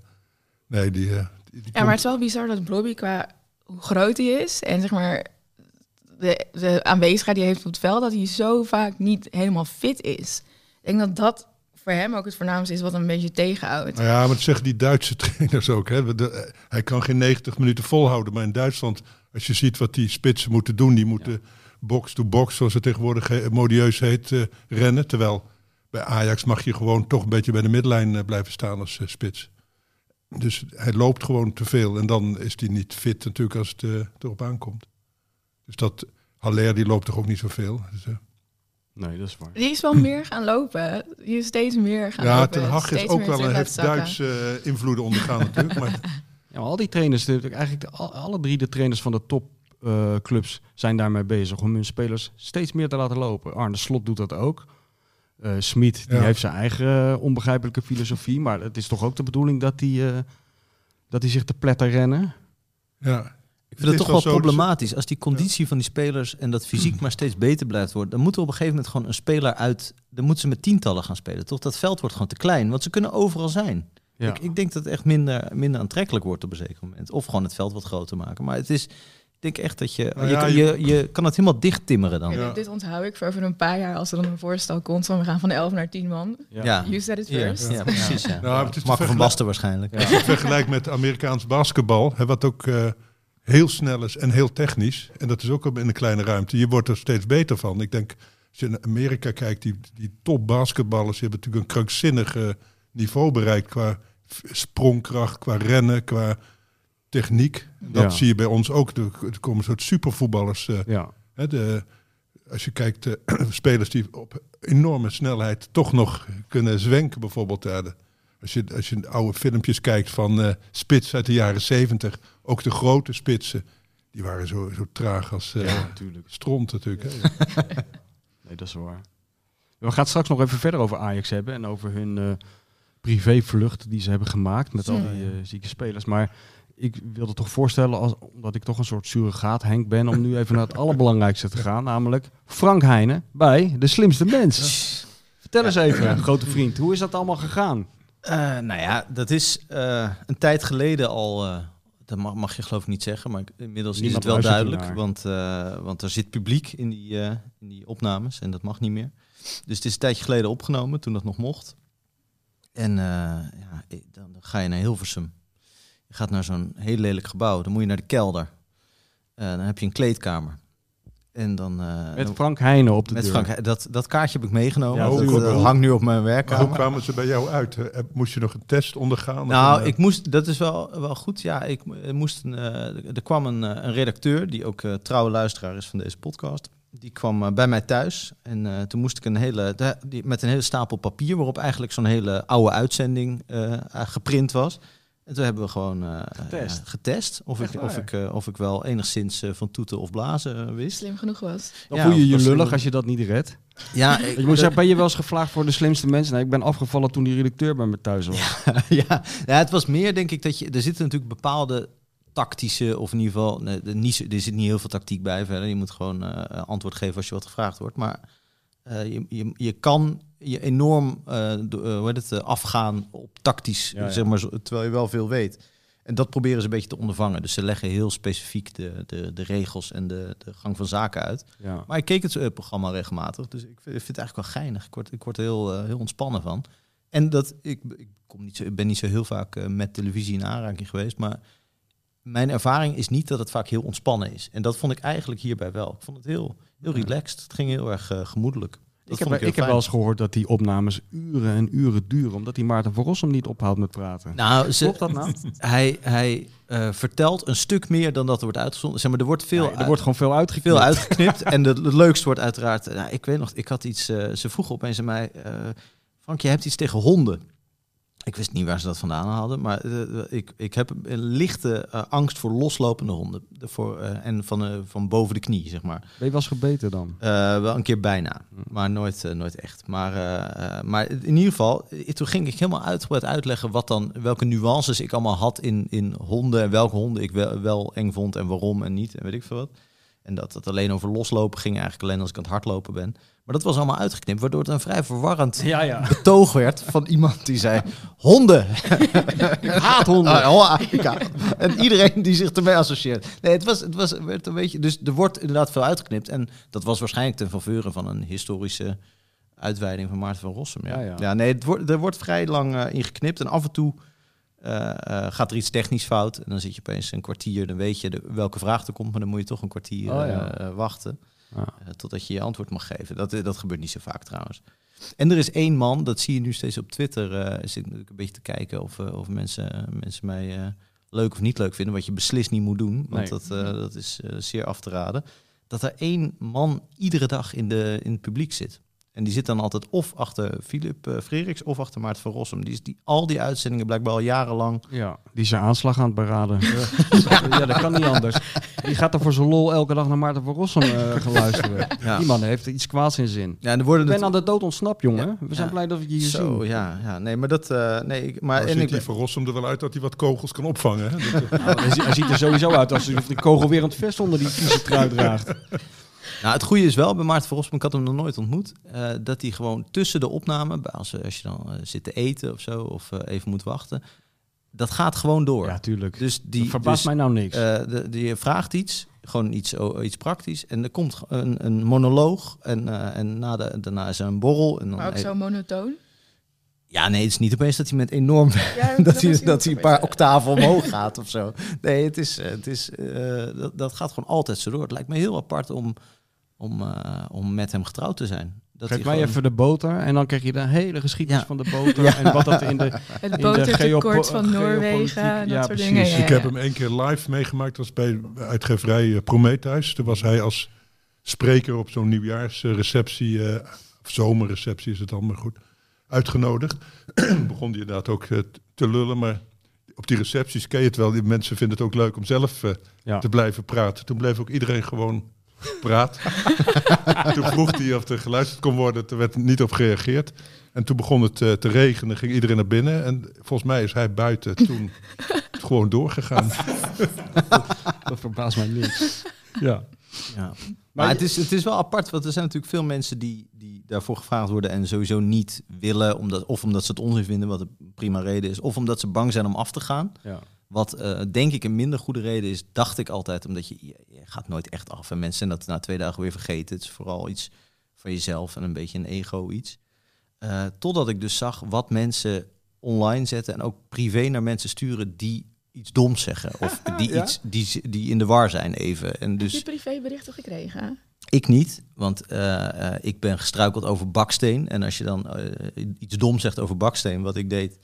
nee, die... eh, die, die Ja, komt- maar het is wel bizar dat Bobby qua hoe groot hij is en zeg maar de, de aanwezigheid die hij heeft op het veld, dat hij zo vaak niet helemaal fit is. Ik denk dat dat voor hem ook het voornaamste is wat een beetje tegenhoudt. Nou ja, maar dat zeggen die Duitse trainers ook. Hè. Hij kan geen 90 minuten volhouden. Maar in Duitsland, als je ziet wat die spitsen moeten doen, die moeten box-to-box, zoals het tegenwoordig modieus heet, eh, rennen. Terwijl bij Ajax mag je gewoon toch een beetje bij de midlijn eh, blijven staan als eh, spits. Dus hij loopt gewoon te veel. En dan is hij niet fit natuurlijk als het erop aankomt. Dus dat Haller die loopt toch ook niet zoveel. Dus, Nee, dat is waar. Die is wel meer gaan lopen. Die is steeds meer gaan ja, lopen. Ten Hag is ook wel een heeft. Duitse eh, invloeden ondergaan natuurlijk. Maar Ja, maar al die trainers, de- eigenlijk de- alle drie de trainers van de topclubs zijn daarmee bezig om hun spelers steeds meer te laten lopen. Arne Slot doet dat ook. Eh Smit die Ja. heeft zijn eigen eh, onbegrijpelijke filosofie, maar het is toch ook de bedoeling dat hij eh, dat hij zich te pletter rennen. ja, Ik vind het, toch wel problematisch. Als die conditie van die spelers en dat fysiek maar steeds beter blijft worden, dan moet er op een gegeven moment gewoon een speler uit. Dan moeten ze met tientallen gaan spelen. Toch? Dat veld wordt gewoon te klein, want ze kunnen overal zijn. Ja. Ik, ik denk dat het echt minder, minder aantrekkelijk wordt op een zeker moment. Of gewoon het veld wat groter maken. Maar het is, ik denk echt dat je, Nou je, ja, je- je, je kan het helemaal dicht timmeren dan. Ja, dit, onthoud ik voor over een paar jaar als er dan een voorstel komt van we gaan van 11 naar 10 man. Ja. You said it Ja, first. ja, precies. Ja. Nou, het is Marco van vergelijk- Basten waarschijnlijk. Als je het vergelijkt met Amerikaans basketbal, hè, wat ook eh, heel snel is en heel technisch. En dat is ook in een kleine ruimte. Je wordt er steeds beter van. Ik denk, als je naar Amerika kijkt, die, die top basketballers die hebben natuurlijk een krankzinnig eh, niveau bereikt qua sprongkracht, qua rennen, qua techniek. En dat Ja. zie je bij ons ook. Er, komen soort supervoetballers. eh, Ja. hè, de, als je kijkt, eh, spelers die op enorme snelheid toch nog kunnen zwenken, bijvoorbeeld. De- als, je, als je oude filmpjes kijkt van eh, spits uit de jaren zeventig, ook de grote spitsen, die waren zo, zo traag als eh ja, natuurlijk. stront natuurlijk. Hè. Nee, dat is waar. We gaan het straks nog even verder over Ajax hebben en over hun eh privévlucht die ze hebben gemaakt met al die zieke spelers. Maar ik wilde toch voorstellen, als, omdat ik toch een soort surrogaat Henk ben, om nu even naar het allerbelangrijkste te gaan, namelijk Frank Heijnen bij De Slimste Mens. Vertel eens even, grote vriend, hoe is dat allemaal gegaan? Eh, nou ja, dat is eh, een tijd geleden al. eh, dat mag, mag je geloof ik niet zeggen, maar inmiddels Niemand is het wel duidelijk. Want, want er zit publiek in die, in die opnames en dat mag niet meer. Dus het is een tijdje geleden opgenomen, toen dat nog mocht. En ja, dan, ga je naar Hilversum. Je gaat naar zo'n heel lelijk gebouw. Dan moet je naar de kelder. Dan heb je een kleedkamer. En dan... eh, Met Frank Heijnen op de met deur. Frank, dat, dat kaartje heb ik meegenomen. Ja, dat, wel. hangt nu op mijn Maar hoe werkkamer. kwamen ze bij jou uit? hè? Moest je nog een test ondergaan? Nou, een, eh, ik moest, dat is wel, wel goed. Ja, ik mo- er moest een, eh, er kwam een, eh, een redacteur, die ook eh, trouwe luisteraar is van deze podcast. Die kwam eh, bij mij thuis en eh, toen moest ik een hele, de- die, met een hele stapel papier waarop eigenlijk zo'n hele oude uitzending eh, eh, geprint was. En toen hebben we gewoon eh, Getest. ja, getest of, Echt ik, waar? of, ik, eh, of ik wel enigszins eh, van toeten of blazen eh, wist. Slim genoeg was. Dan Ja, voel je je lullig als je dat niet redt. Ja, ik, Je moet zeggen, ben je wel eens gevraagd voor de slimste mensen? Nee, ik ben afgevallen toen die redacteur bij me thuis was. ja, ja, het was meer denk ik dat je... Er zitten natuurlijk bepaalde tactische, of in ieder geval... Nee, er, niet, er zit niet heel veel tactiek bij verder. Je moet gewoon eh, antwoord geven als je wat gevraagd wordt. Maar eh, je, je, je kan je enorm eh, eh, hoe heet het, afgaan op tactisch, Ja, ja. zeg maar, zo- terwijl je wel veel weet. En dat proberen ze een beetje te ondervangen. Dus ze leggen heel specifiek de, de, de regels en de, de gang van zaken uit. Ja. Maar ik keek het programma regelmatig, dus ik vind, ik vind het eigenlijk wel geinig. Ik word, ik word er heel, heel ontspannen van. En dat, ik, ik, kom niet zo, ik ben niet zo heel vaak met televisie in aanraking geweest, maar mijn ervaring is niet dat het vaak heel ontspannen is. En dat vond ik eigenlijk hierbij wel. Ik vond het heel, heel relaxed. Het ging heel erg eh, gemoedelijk. Dat Ik heb, ik heb wel eens gehoord dat die opnames uren en uren duren. Omdat die Maarten van Rossum niet ophoudt met praten. Nou, ze, Klopt dat nou? hij, hij eh, vertelt een stuk meer dan dat er wordt uitgezonden. Zeg maar, er wordt veel, er wordt gewoon veel uitgeknipt. veel uitgeknipt. en de, het leukste wordt uiteraard... Nou, ik weet nog, ik had iets... eh, ze vroegen opeens aan mij... Frank, je hebt iets tegen honden. Ik wist niet waar ze dat vandaan hadden. Maar eh, ik, ik heb een lichte eh, angst voor loslopende honden. De- Voor, eh, en van, eh, van boven de knie, zeg maar. Ben je eens gebeten dan? Eh, wel een keer bijna, maar nooit, eh, nooit echt. Maar, eh, eh, maar in ieder geval, eh, toen ging ik helemaal uitgebreid uitleggen wat dan, welke nuances ik allemaal had in, in honden en welke honden ik wel, wel eng vond en waarom en niet en weet ik veel wat. En dat het alleen over loslopen ging eigenlijk alleen als ik aan het hardlopen ben. Maar dat was allemaal uitgeknipt, waardoor het een vrij verwarrend Ja, ja. betoog werd van iemand die zei: honden. Ik haat honden. Ah, ja. En iedereen die zich ermee associeert. Nee, het was, het was werd een beetje. Dus er wordt inderdaad veel uitgeknipt. En dat was waarschijnlijk ten faveur van een historische uitweiding van Maarten van Rossum. Ja, Ja, nee, het wordt, er wordt vrij lang eh, ingeknipt. En af en toe gaat er iets technisch fout. En dan zit je opeens een kwartier. Dan weet je de, welke vraag er komt. Maar dan moet je toch een kwartier Oh, ja. eh, wachten. Ja. eh, totdat je je antwoord mag geven. Dat, dat gebeurt niet zo vaak trouwens. En er is één man, dat zie je nu steeds op Twitter. eh zit ik natuurlijk een beetje te kijken of, eh, of mensen, mensen mij eh, leuk of niet leuk vinden. Wat je beslist niet moet doen, want Nee. dat, eh, dat is eh, zeer af te raden. Dat er één man iedere dag in, de, in het publiek zit. En die zit dan altijd of achter Philip uh, Freriks of achter Maarten van Rossum. Die is die, al die uitzendingen blijkbaar al jarenlang. Ja, die is zijn aanslag aan het beraden. ja, dat kan niet anders. Die gaat er voor zijn lol elke dag naar Maarten van Rossum eh, gaan luisteren. Ja. Die man heeft iets kwaads in zin. Ja, en er worden Ik ben het- aan de dood ontsnapt, jongen. We zijn Ja. blij dat we je hier Zo, zien. ja, ja. Nee, maar dat... eh, nee, ik- maar, Nou, en ziet ik, die Van Rossum er wel uit dat hij wat kogels kan opvangen. Hè? Dat, eh, Nou, hij, zie- hij ziet er sowieso uit alsof de kogel weer aan het vest onder die vieze trui draagt. Nou, het goede is wel bij Maarten Verhofstadt, ik had hem nog nooit ontmoet, eh, dat hij gewoon tussen de opname, bij- als, als je dan eh, zit te eten of zo, of eh, even moet wachten, dat gaat gewoon door. Ja, tuurlijk. Dus die, dat verbaast dus, mij nou niks. eh, de, die vraagt iets, gewoon iets, oh, iets praktisch, en er komt een, een monoloog, en, eh, en na de, daarna is er een borrel. En dan Maar ook zo monotoon. Ja, nee, het is niet opeens dat hij met enorm Ja, dat hij, dat hij een paar octaven omhoog gaat of zo. Nee, het is, eh, het is, eh, dat, dat gaat gewoon altijd zo door. Het lijkt me heel apart om, om, eh, om met hem getrouwd te zijn. Dat Geef hij mij gewoon- even de boter en dan krijg je de hele geschiedenis Ja. van de boter. En wat dat in de... Het de botertekort van Noorwegen en geopolitiek- dat ja, soort precies. dingen. Ja, ik ja. heb hem één keer live meegemaakt. Dat was bij uitgeverij eh, Prometheus. Toen was hij als spreker op zo'n nieuwjaarsreceptie, eh, of zomerreceptie is het dan, maar goed, uitgenodigd. Begon hij inderdaad ook te lullen, maar op die recepties ken je het wel. Die mensen vinden het ook leuk om zelf Ja. te blijven praten. Toen bleef ook iedereen gewoon praten. toen vroeg hij of er geluisterd kon worden. Er werd niet op gereageerd. En toen begon het eh, te regenen, ging iedereen naar binnen. En volgens mij is hij buiten toen gewoon doorgegaan. Dat verbaast mij niet. Ja. Ja. Maar het is, het is wel apart, want er zijn natuurlijk veel mensen die, die daarvoor gevraagd worden en sowieso niet willen, omdat, of omdat ze het onzin vinden, wat een prima reden is, of omdat ze bang zijn om af te gaan. ja. Wat eh, denk ik een minder goede reden is, dacht ik altijd, omdat je, je, gaat nooit echt af. En mensen zijn dat na twee dagen weer vergeten. Het is vooral iets van jezelf en een beetje een ego iets. Eh, totdat ik dus zag wat mensen online zetten en ook privé naar mensen sturen die iets doms zeggen. Of die, Ja? iets, die, die in de war zijn even. En Heb je dus privéberichten gekregen? ik niet, want eh, ik ben gestruikeld over baksteen. En als je dan iets doms zegt over baksteen, wat ik deed,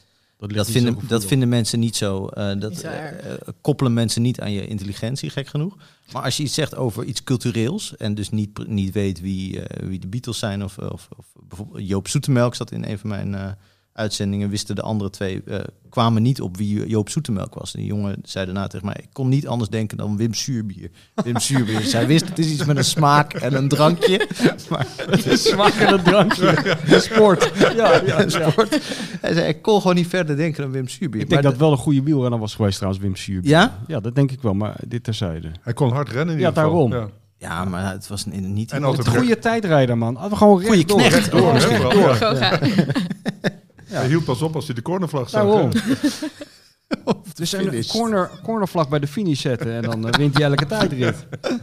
dat niet vinden, dat vinden mensen niet zo. eh, dat Niet zo erg. eh, eh, koppelen mensen niet aan je intelligentie, gek genoeg. Maar als je iets zegt over iets cultureels en dus niet, niet weet wie, eh, wie de Beatles zijn, of, of, of bijvoorbeeld Joop Zoetemelk zat in een van mijn, eh, uitzendingen wisten de andere twee, eh, kwamen niet op wie Joop Zoetemelk was. En die jongen zei daarna tegen mij, ik kon niet anders denken dan Wim Suurbier. Wim Suurbier. Zij wist, het is iets met een smaak en een drankje. Maar Het is smaak en een drankje. De sport. Ja, ja, een sport. Hij zei, ik kon gewoon niet verder denken dan Wim Suurbier. Ik denk Maar dat wel een goede wielrenner was geweest trouwens, Wim Suurbier. Ja? Ja, dat denk ik wel, maar dit terzijde. Hij kon hard rennen in Ja, ieder geval. daarom. Ja. Ja, maar het was een- niet... En Het altijd goede tijdrijder, man. Gewoon Goeie rechtdoor. knecht. rechtdoor. Rechtdoor. ja. Hij hield pas op als hij de cornervlag zag. Daarom. Dus een corner, cornervlag bij de finish zetten en dan eh, wint hij elke tijdrit.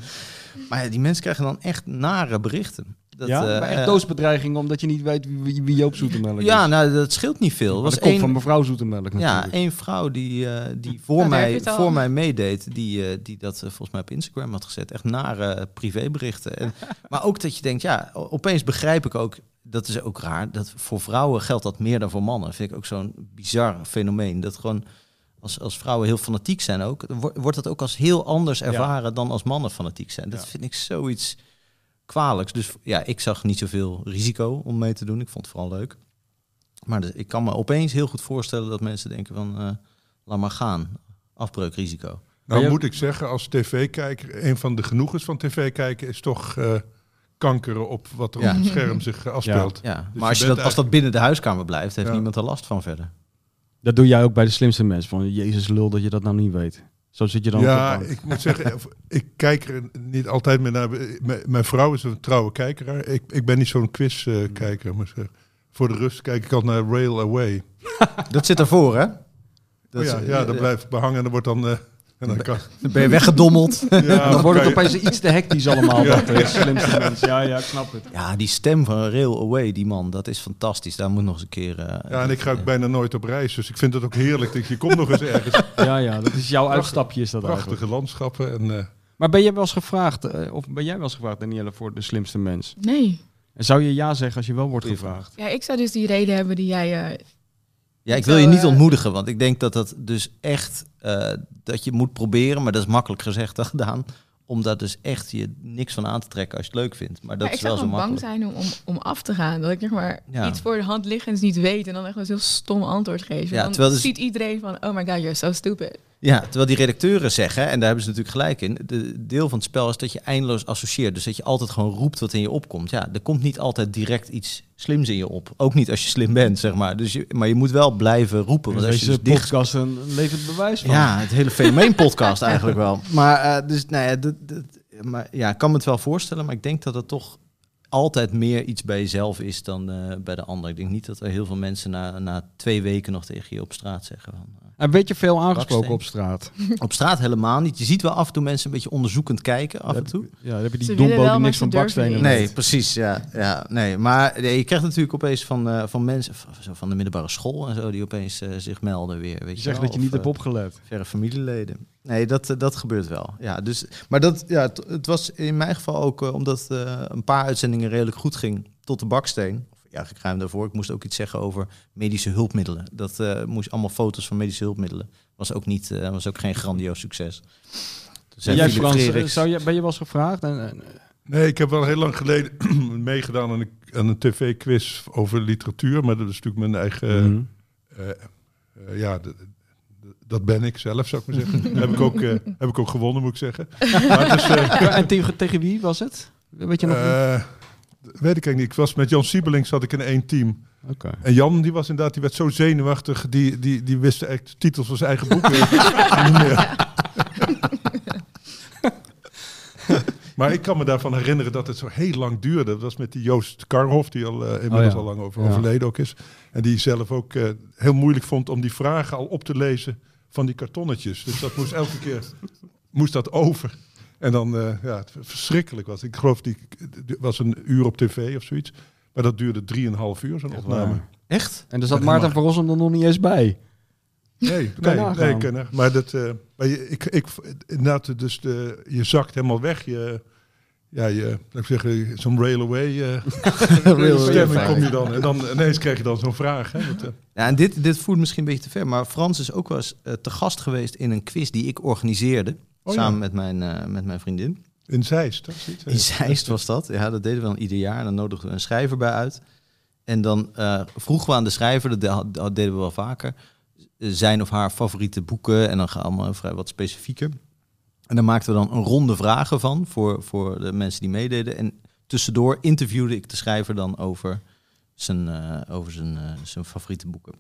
Maar ja, die mensen krijgen dan echt nare berichten. Dat, ja, eh, maar echt eh, omdat je niet weet wie, wie Joop Zoetemelk is. Ja, nou, dat scheelt niet veel. Was komt één, van mevrouw Zoetemelk ja, natuurlijk. één vrouw die, eh, die voor, mij, voor mij meedeed, die, eh, die dat volgens mij op Instagram had gezet. Echt nare privéberichten. En, maar ook dat je denkt, ja, opeens begrijp ik ook, dat is ook raar, dat voor vrouwen geldt dat meer dan voor mannen. Vind ik ook zo'n bizar fenomeen. Dat gewoon als, als vrouwen heel fanatiek zijn ook, wo- wordt dat ook als heel anders ervaren dan als mannen fanatiek zijn. Dat Ja. vind ik zoiets kwalijks. Dus ja, ik zag niet zoveel risico om mee te doen. Ik vond het vooral leuk. Maar ik kan me opeens heel goed voorstellen dat mensen denken van, eh, laat maar gaan. Afbreukrisico. Nou moet ik zeggen, als tv-kijker, een van de genoegens van tv-kijken is toch eh, kankeren op wat er Ja. op het scherm zich eh, afspeelt. Ja, Dus maar als, je je dat, als dat binnen de huiskamer blijft, heeft Ja. niemand er last van verder. Dat doe jij ook bij de slimste mensen. Van, Jezus lul dat je dat nou niet weet. Zo zit je dan Ja, ik moet zeggen, ik kijk er niet altijd meer naar. Mijn- Mijn vrouw is een trouwe kijkeraar. Ik, ik ben niet zo'n quiz-kijker. maar zeg, voor de rust kijk ik altijd naar Rail Away. Dat zit ervoor, hè? Oh Dat ja, is- ja, dat blijft behangen en dan wordt dan... eh, en dan kan, Dan ben je weggedommeld. ja, dan wordt het je- opeens iets te hectisch allemaal. Ja. Dat de slimste mensen. Ja, ja, ik snap het. Ja, die stem van Rail Away, die man, dat is fantastisch. Daar moet nog eens een keer... eh, Ja, en ik ga ook bijna nooit op reis, dus ik vind het ook heerlijk. Dat je komt nog eens ergens. Ja, ja, dat is jouw uitstapje is dat eigenlijk. Prachtige landschappen. En, eh, Maar ben jij wel eens gevraagd, eh, of ben jij wel eens gevraagd, Danielle, voor de slimste mens? Nee. En zou je ja zeggen als je wel wordt gevraagd? Ja, ik zou dus die reden hebben die jij... eh, Ja, ik wil je niet eh, ontmoedigen, want ik denk dat dat dus echt eh, dat je moet proberen, maar dat is makkelijk gezegd dan gedaan, om daar dus echt je niks van aan te trekken als je het leuk vindt. Maar dat maar ik is wel zou zo gewoon bang makkelijk. zijn om, om, om af te gaan. Dat ik zeg maar Ja. iets voor de hand liggends niet weet en dan echt een heel stom antwoord geef. Ja, dan terwijl dus- ziet iedereen van, oh my god, you're so stupid. Ja, terwijl die redacteuren zeggen, en daar hebben ze natuurlijk gelijk in, de deel van het spel is dat je eindeloos associeert. Dus dat je altijd gewoon roept wat in je opkomt. Ja, er komt niet altijd direct iets slims in je op. Ook niet als je slim bent, zeg maar. Dus je, maar je moet wel blijven roepen. Want als je dus dicht podcast een levend bewijs van. Ja, het hele fenomeen-podcast eigenlijk wel. Maar, eh, dus, nou ja, dat, dat, maar ja, ik kan me het wel voorstellen, maar ik denk dat het toch altijd meer iets bij jezelf is dan eh, bij de ander. Ik denk niet dat er heel veel mensen na, na twee weken nog tegen je op straat zeggen. Van, En werd je veel aangesproken op straat? op straat helemaal niet. Je ziet wel af en toe mensen een beetje onderzoekend kijken, af en toe. Ja, dan heb je die dombo die niks van bakstenen weet. Nee, precies. Ja, ja, nee. Maar nee, je krijgt natuurlijk opeens van, eh, van mensen van, zo van de middelbare school en zo, die opeens eh, zich melden weer. Weet Je je zegt wel, dat je of, niet hebt eh, opgelet. verre familieleden. Nee, dat, eh, dat gebeurt wel. Ja, dus, maar dat, ja, het, het was in mijn geval ook eh, omdat eh, een paar uitzendingen redelijk goed ging tot de baksteen. Ja, ik ruim daarvoor. Ik moest ook iets zeggen over medische hulpmiddelen. Dat eh, moest allemaal foto's van medische hulpmiddelen. Was ook niet, eh, was ook geen grandioos succes. Dus jij Frans, zou je, ben je wel eens gevraagd? En, en- Nee, ik heb wel heel lang geleden meegedaan aan een, aan een tv-quiz over literatuur. Maar dat is natuurlijk mijn eigen... Mhm. eh, eh, ja, dat ben ik zelf, zou ik maar zeggen. heb, ik ook, eh, heb ik ook gewonnen, moet ik zeggen. Maar het is, eh, En tegen, tegen wie was het? Weet je nog? eh, weet ik eigenlijk niet. Ik was met Jan Siebelink zat ik in één team. Oké. En Jan, die was inderdaad, die werd zo zenuwachtig. Die, die, die wist echt de titels van zijn eigen boeken. Maar ik kan me daarvan herinneren dat het zo heel lang duurde. Dat was met die Joost Karhoff, die al eh, inmiddels Oh ja. al lang over, Ja. overleden ook is. En die zelf ook eh, heel moeilijk vond om die vragen al op te lezen van die kartonnetjes. Dus dat moest elke keer moest dat over. En dan, eh, ja, het verschrikkelijk was. Ik geloof, die het was een uur op tv of zoiets. Maar dat duurde drieënhalf uur, zo'n opname. waar. Echt? En er zat Maarten maar- van Rossum er nog niet eens bij. Nee, nee, nee, kan er. Maar, dat, eh, maar je, ik, ik, inderdaad, dus de, je zakt helemaal weg. Je, ja, je, laat ik zeggen, zo'n railway eh Railway stemming kom je dan. En dan ineens krijg je dan zo'n vraag. Hè, Ja, en dit, dit voert misschien een beetje te ver, maar Frans is ook wel eens eh, te gast geweest in een quiz die ik organiseerde. Oh ja. samen met, mijn, eh, met mijn vriendin. in Zeist, toch? Hè? In Zeist was dat. Ja, dat deden we dan ieder jaar. En dan nodigden we een schrijver bij uit. En dan eh, vroegen we aan de schrijver, dat de- dat deden we wel vaker, eh, zijn of haar favoriete boeken. En dan gaan we allemaal vrij wat specifieker. En daar maakten we dan een ronde vragen van voor, voor de mensen die meededen. En tussendoor interviewde ik de schrijver dan over zijn, eh, over zijn, eh, zijn favoriete boeken.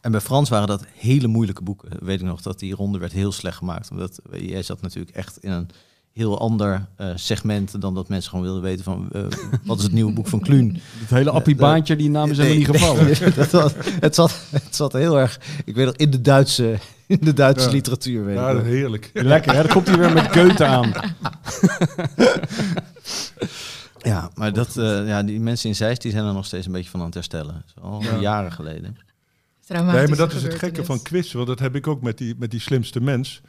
En bij Frans waren dat hele moeilijke boeken. Weet ik nog dat die ronde werd heel slecht gemaakt. Omdat eh, jij zat natuurlijk echt in een heel ander eh, segment dan dat mensen gewoon wilden weten van eh, wat is het nieuwe boek van Kluun. Het hele appiebaantje, die namen zijn Nee, niet gevallen. nee, dat was, het, zat, het zat heel erg, ik weet nog, in de Duitse, in de Duitse Ja. literatuur. Weet Ja, heerlijk. Lekker, hè? Dan komt hij weer met Goethe aan. Ja, maar dat, eh, ja, die mensen in Zeist die zijn er nog steeds een beetje van aan het herstellen. Al Ja. jaren geleden. Nee, maar dat is het gekke van quizzen, want dat heb ik ook met die, met die slimste mens.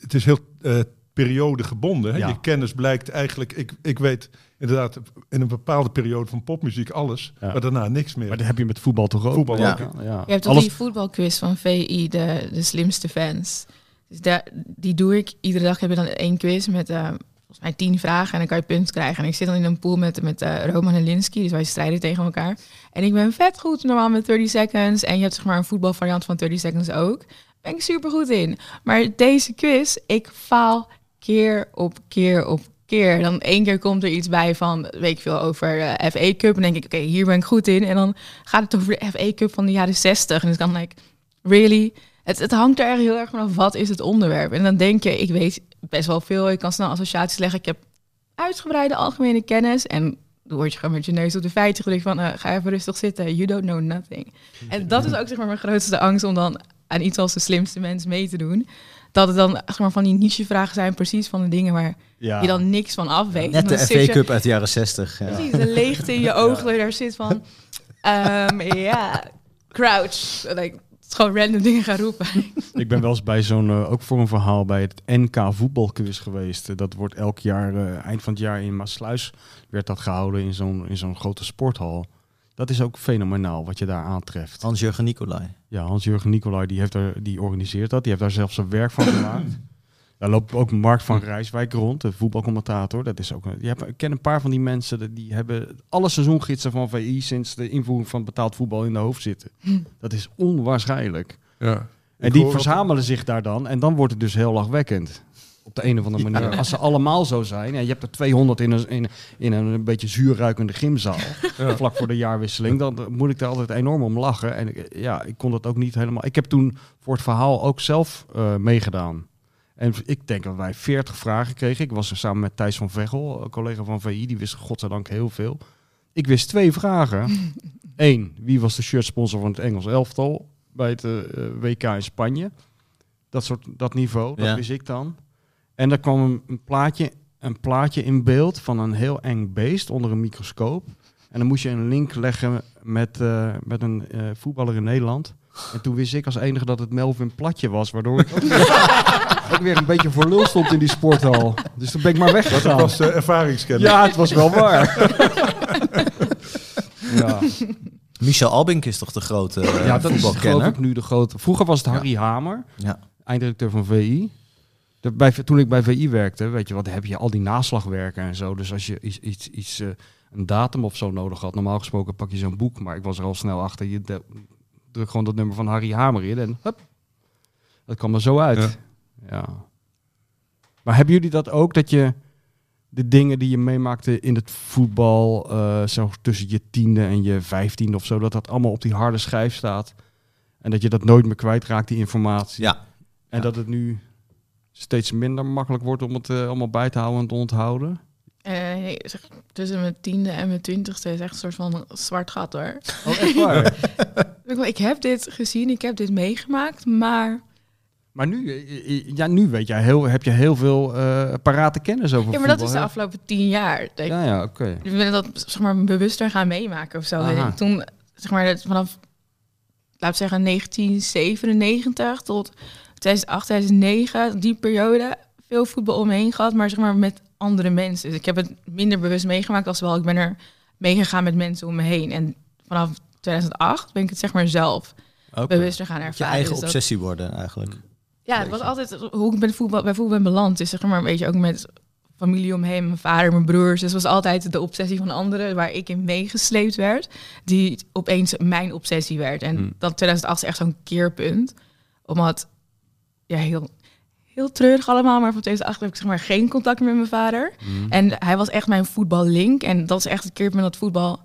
Het is heel eh periode gebonden. Hè? Ja. Je kennis blijkt eigenlijk, ik, ik weet inderdaad in een bepaalde periode van popmuziek alles, Ja. maar daarna niks meer. Maar dat heb je met voetbal toch ook? Voetbal Ja. ook. Ja. ja. Je hebt toch Alles- die voetbalquiz van VI, de, de slimste fans. Dus daar, die doe ik. Iedere dag heb je dan één quiz met eh, volgens mij tien vragen. En dan kan je punten krijgen. En ik zit dan in een pool met, met eh, Roman en Linsky. Dus wij strijden tegen elkaar. En ik ben vet goed normaal met 30 seconds. En je hebt zeg maar een voetbalvariant van 30 seconds ook. Ben ik super goed in. Maar deze quiz, ik faal keer op keer op keer. Dan één keer komt er iets bij van, weet ik veel, over eh FA Cup. En denk ik, oké, hier ben ik goed in. En dan gaat het over de FA Cup van de jaren 60. En dus dan like, really? Het, het hangt er echt heel erg vanaf, wat is het onderwerp? En dan denk je, ik weet best wel veel. Ik kan snel associaties leggen. Ik heb uitgebreide algemene kennis. En dan word je gewoon met je neus op de feitjes gedrukt van, eh, ga even rustig zitten. You don't know nothing. En dat is ook zeg maar mijn grootste angst om dan aan iets als de slimste mens mee te doen. Dat het dan zeg maar, van die niche-vragen zijn, precies van de dingen waar Ja. je dan niks van af weet. Net En de FA Cup uit de jaren 60. Ja. Precies, de leegte in je ogen je daar zit van... ehm, ja, crouch. Like, gewoon random dingen gaan roepen. Ik ben wel eens bij zo'n, eh, ook voor een verhaal, bij het NK voetbalquiz geweest. Eh, Dat wordt elk jaar, eh, eind van het jaar in Maasluis, werd dat gehouden in zo'n, in zo'n grote sporthal. Dat is ook fenomenaal wat je daar aantreft. Hans-Jurgen Nicolai. Ja, Hans-Jurgen Nicolai, die, heeft er, die organiseert dat. Die heeft daar zelfs een werk van gemaakt. Daar loopt ook Mark van Rijswijk rond, de voetbalcommentator. Dat is ook een, je hebt, ik ken een paar van die mensen, die hebben alle seizoengidsen van VI sinds de invoering van betaald voetbal in de hoofd zitten. Dat is onwaarschijnlijk. Ja. En die verzamelen zich daar dan en dan wordt het dus heel lachwekkend. Op de een of andere manier. Als ze allemaal zo zijn, en je hebt er 200 in een, in, in een, beetje zuurruikende gymzaal, Ja. vlak voor de jaarwisseling, dan moet ik daar altijd enorm om lachen. En ik- ja, ik kon dat ook niet helemaal. Ik heb toen voor het verhaal ook zelf eh, meegedaan. En ik denk dat wij 40 vragen kregen. Ik was er samen met Thijs van Veghel, een collega van VI, die wist godzijdank heel veel. Ik wist twee vragen. Eén, wie was de shirtsponsor van het Engels elftal bij het eh, eh, WK in Spanje? Dat soort dat niveau, dat Ja. wist ik dan. En daar kwam een, een plaatje, een plaatje in beeld van een heel eng beest onder een microscoop. En dan moest je een link leggen met, eh, met een eh, voetballer in Nederland. En toen wist ik als enige dat het Melvin Platje was, waardoor ik ook weer, ook weer een beetje voor lul stond in die sporthal. Dus toen ben ik maar Dat weggegaan. was uh, ervaringskennis. Ja, het was wel waar. ja. Michel Albink is toch de grote eh, ja, dat is geloof ik nu de grote. Vroeger was het Harry Hamer, Ja. eindredacteur van VI. De, bij, toen ik bij VI werkte, weet je wat, heb je al die naslagwerken en zo. Dus als je iets, iets, iets eh, een datum of zo nodig had, normaal gesproken pak je zo'n boek. Maar ik was er al snel achter. Je de- druk gewoon dat nummer van Harry Hamer in en hup, dat kwam er zo uit. Ja. Ja. Maar hebben jullie dat ook, dat je de dingen die je meemaakte in het voetbal, eh, zo tussen je tiende en je vijftiende of zo, dat dat allemaal op die harde schijf staat en dat je dat nooit meer kwijtraakt, die informatie. Ja. En Ja. dat het nu steeds minder makkelijk wordt om het eh, allemaal bij te houden en te onthouden. Eh, zeg, tussen mijn tiende en mijn twintigste is echt een soort van zwart gat hoor. Oh, echt waar? Ik, ik heb dit gezien, ik heb dit meegemaakt, maar... maar nu, eh, eh, ja, nu weet jij heel, heb je heel veel eh parate kennis over Ja, maar dat is de hè? afgelopen tien jaar. Ik, Ja, ja, oké. ik ben dat zeg maar, bewuster gaan meemaken of zo. Aha. Toen, zeg maar, vanaf, laat zeggen, 1997 tot 2008, 2009, die periode, veel voetbal omheen gehad, maar zeg maar met andere mensen. Dus ik heb het minder bewust meegemaakt als wel. Ik ben er meegegaan met mensen om me heen. En vanaf 2008 ben ik het zeg maar zelf Ook bewuster gaan je ervaren. eigen Dus dat- obsessie worden eigenlijk. ja, het was altijd hoe ik bij voetbal, bij voetbal ben beland. Dus zeg maar een beetje ook met familie omheen, mijn vader, mijn broers. Dus het was altijd de obsessie van anderen waar ik in meegesleept werd, die opeens mijn obsessie werd. En Hmm. dat 2008 is echt zo'n keerpunt, omdat ja heel heel treurig allemaal, maar van 2008 heb ik zeg maar geen contact meer met mijn vader. Mhm. En hij was echt mijn voetballink en dat is echt het keerpunt dat voetbal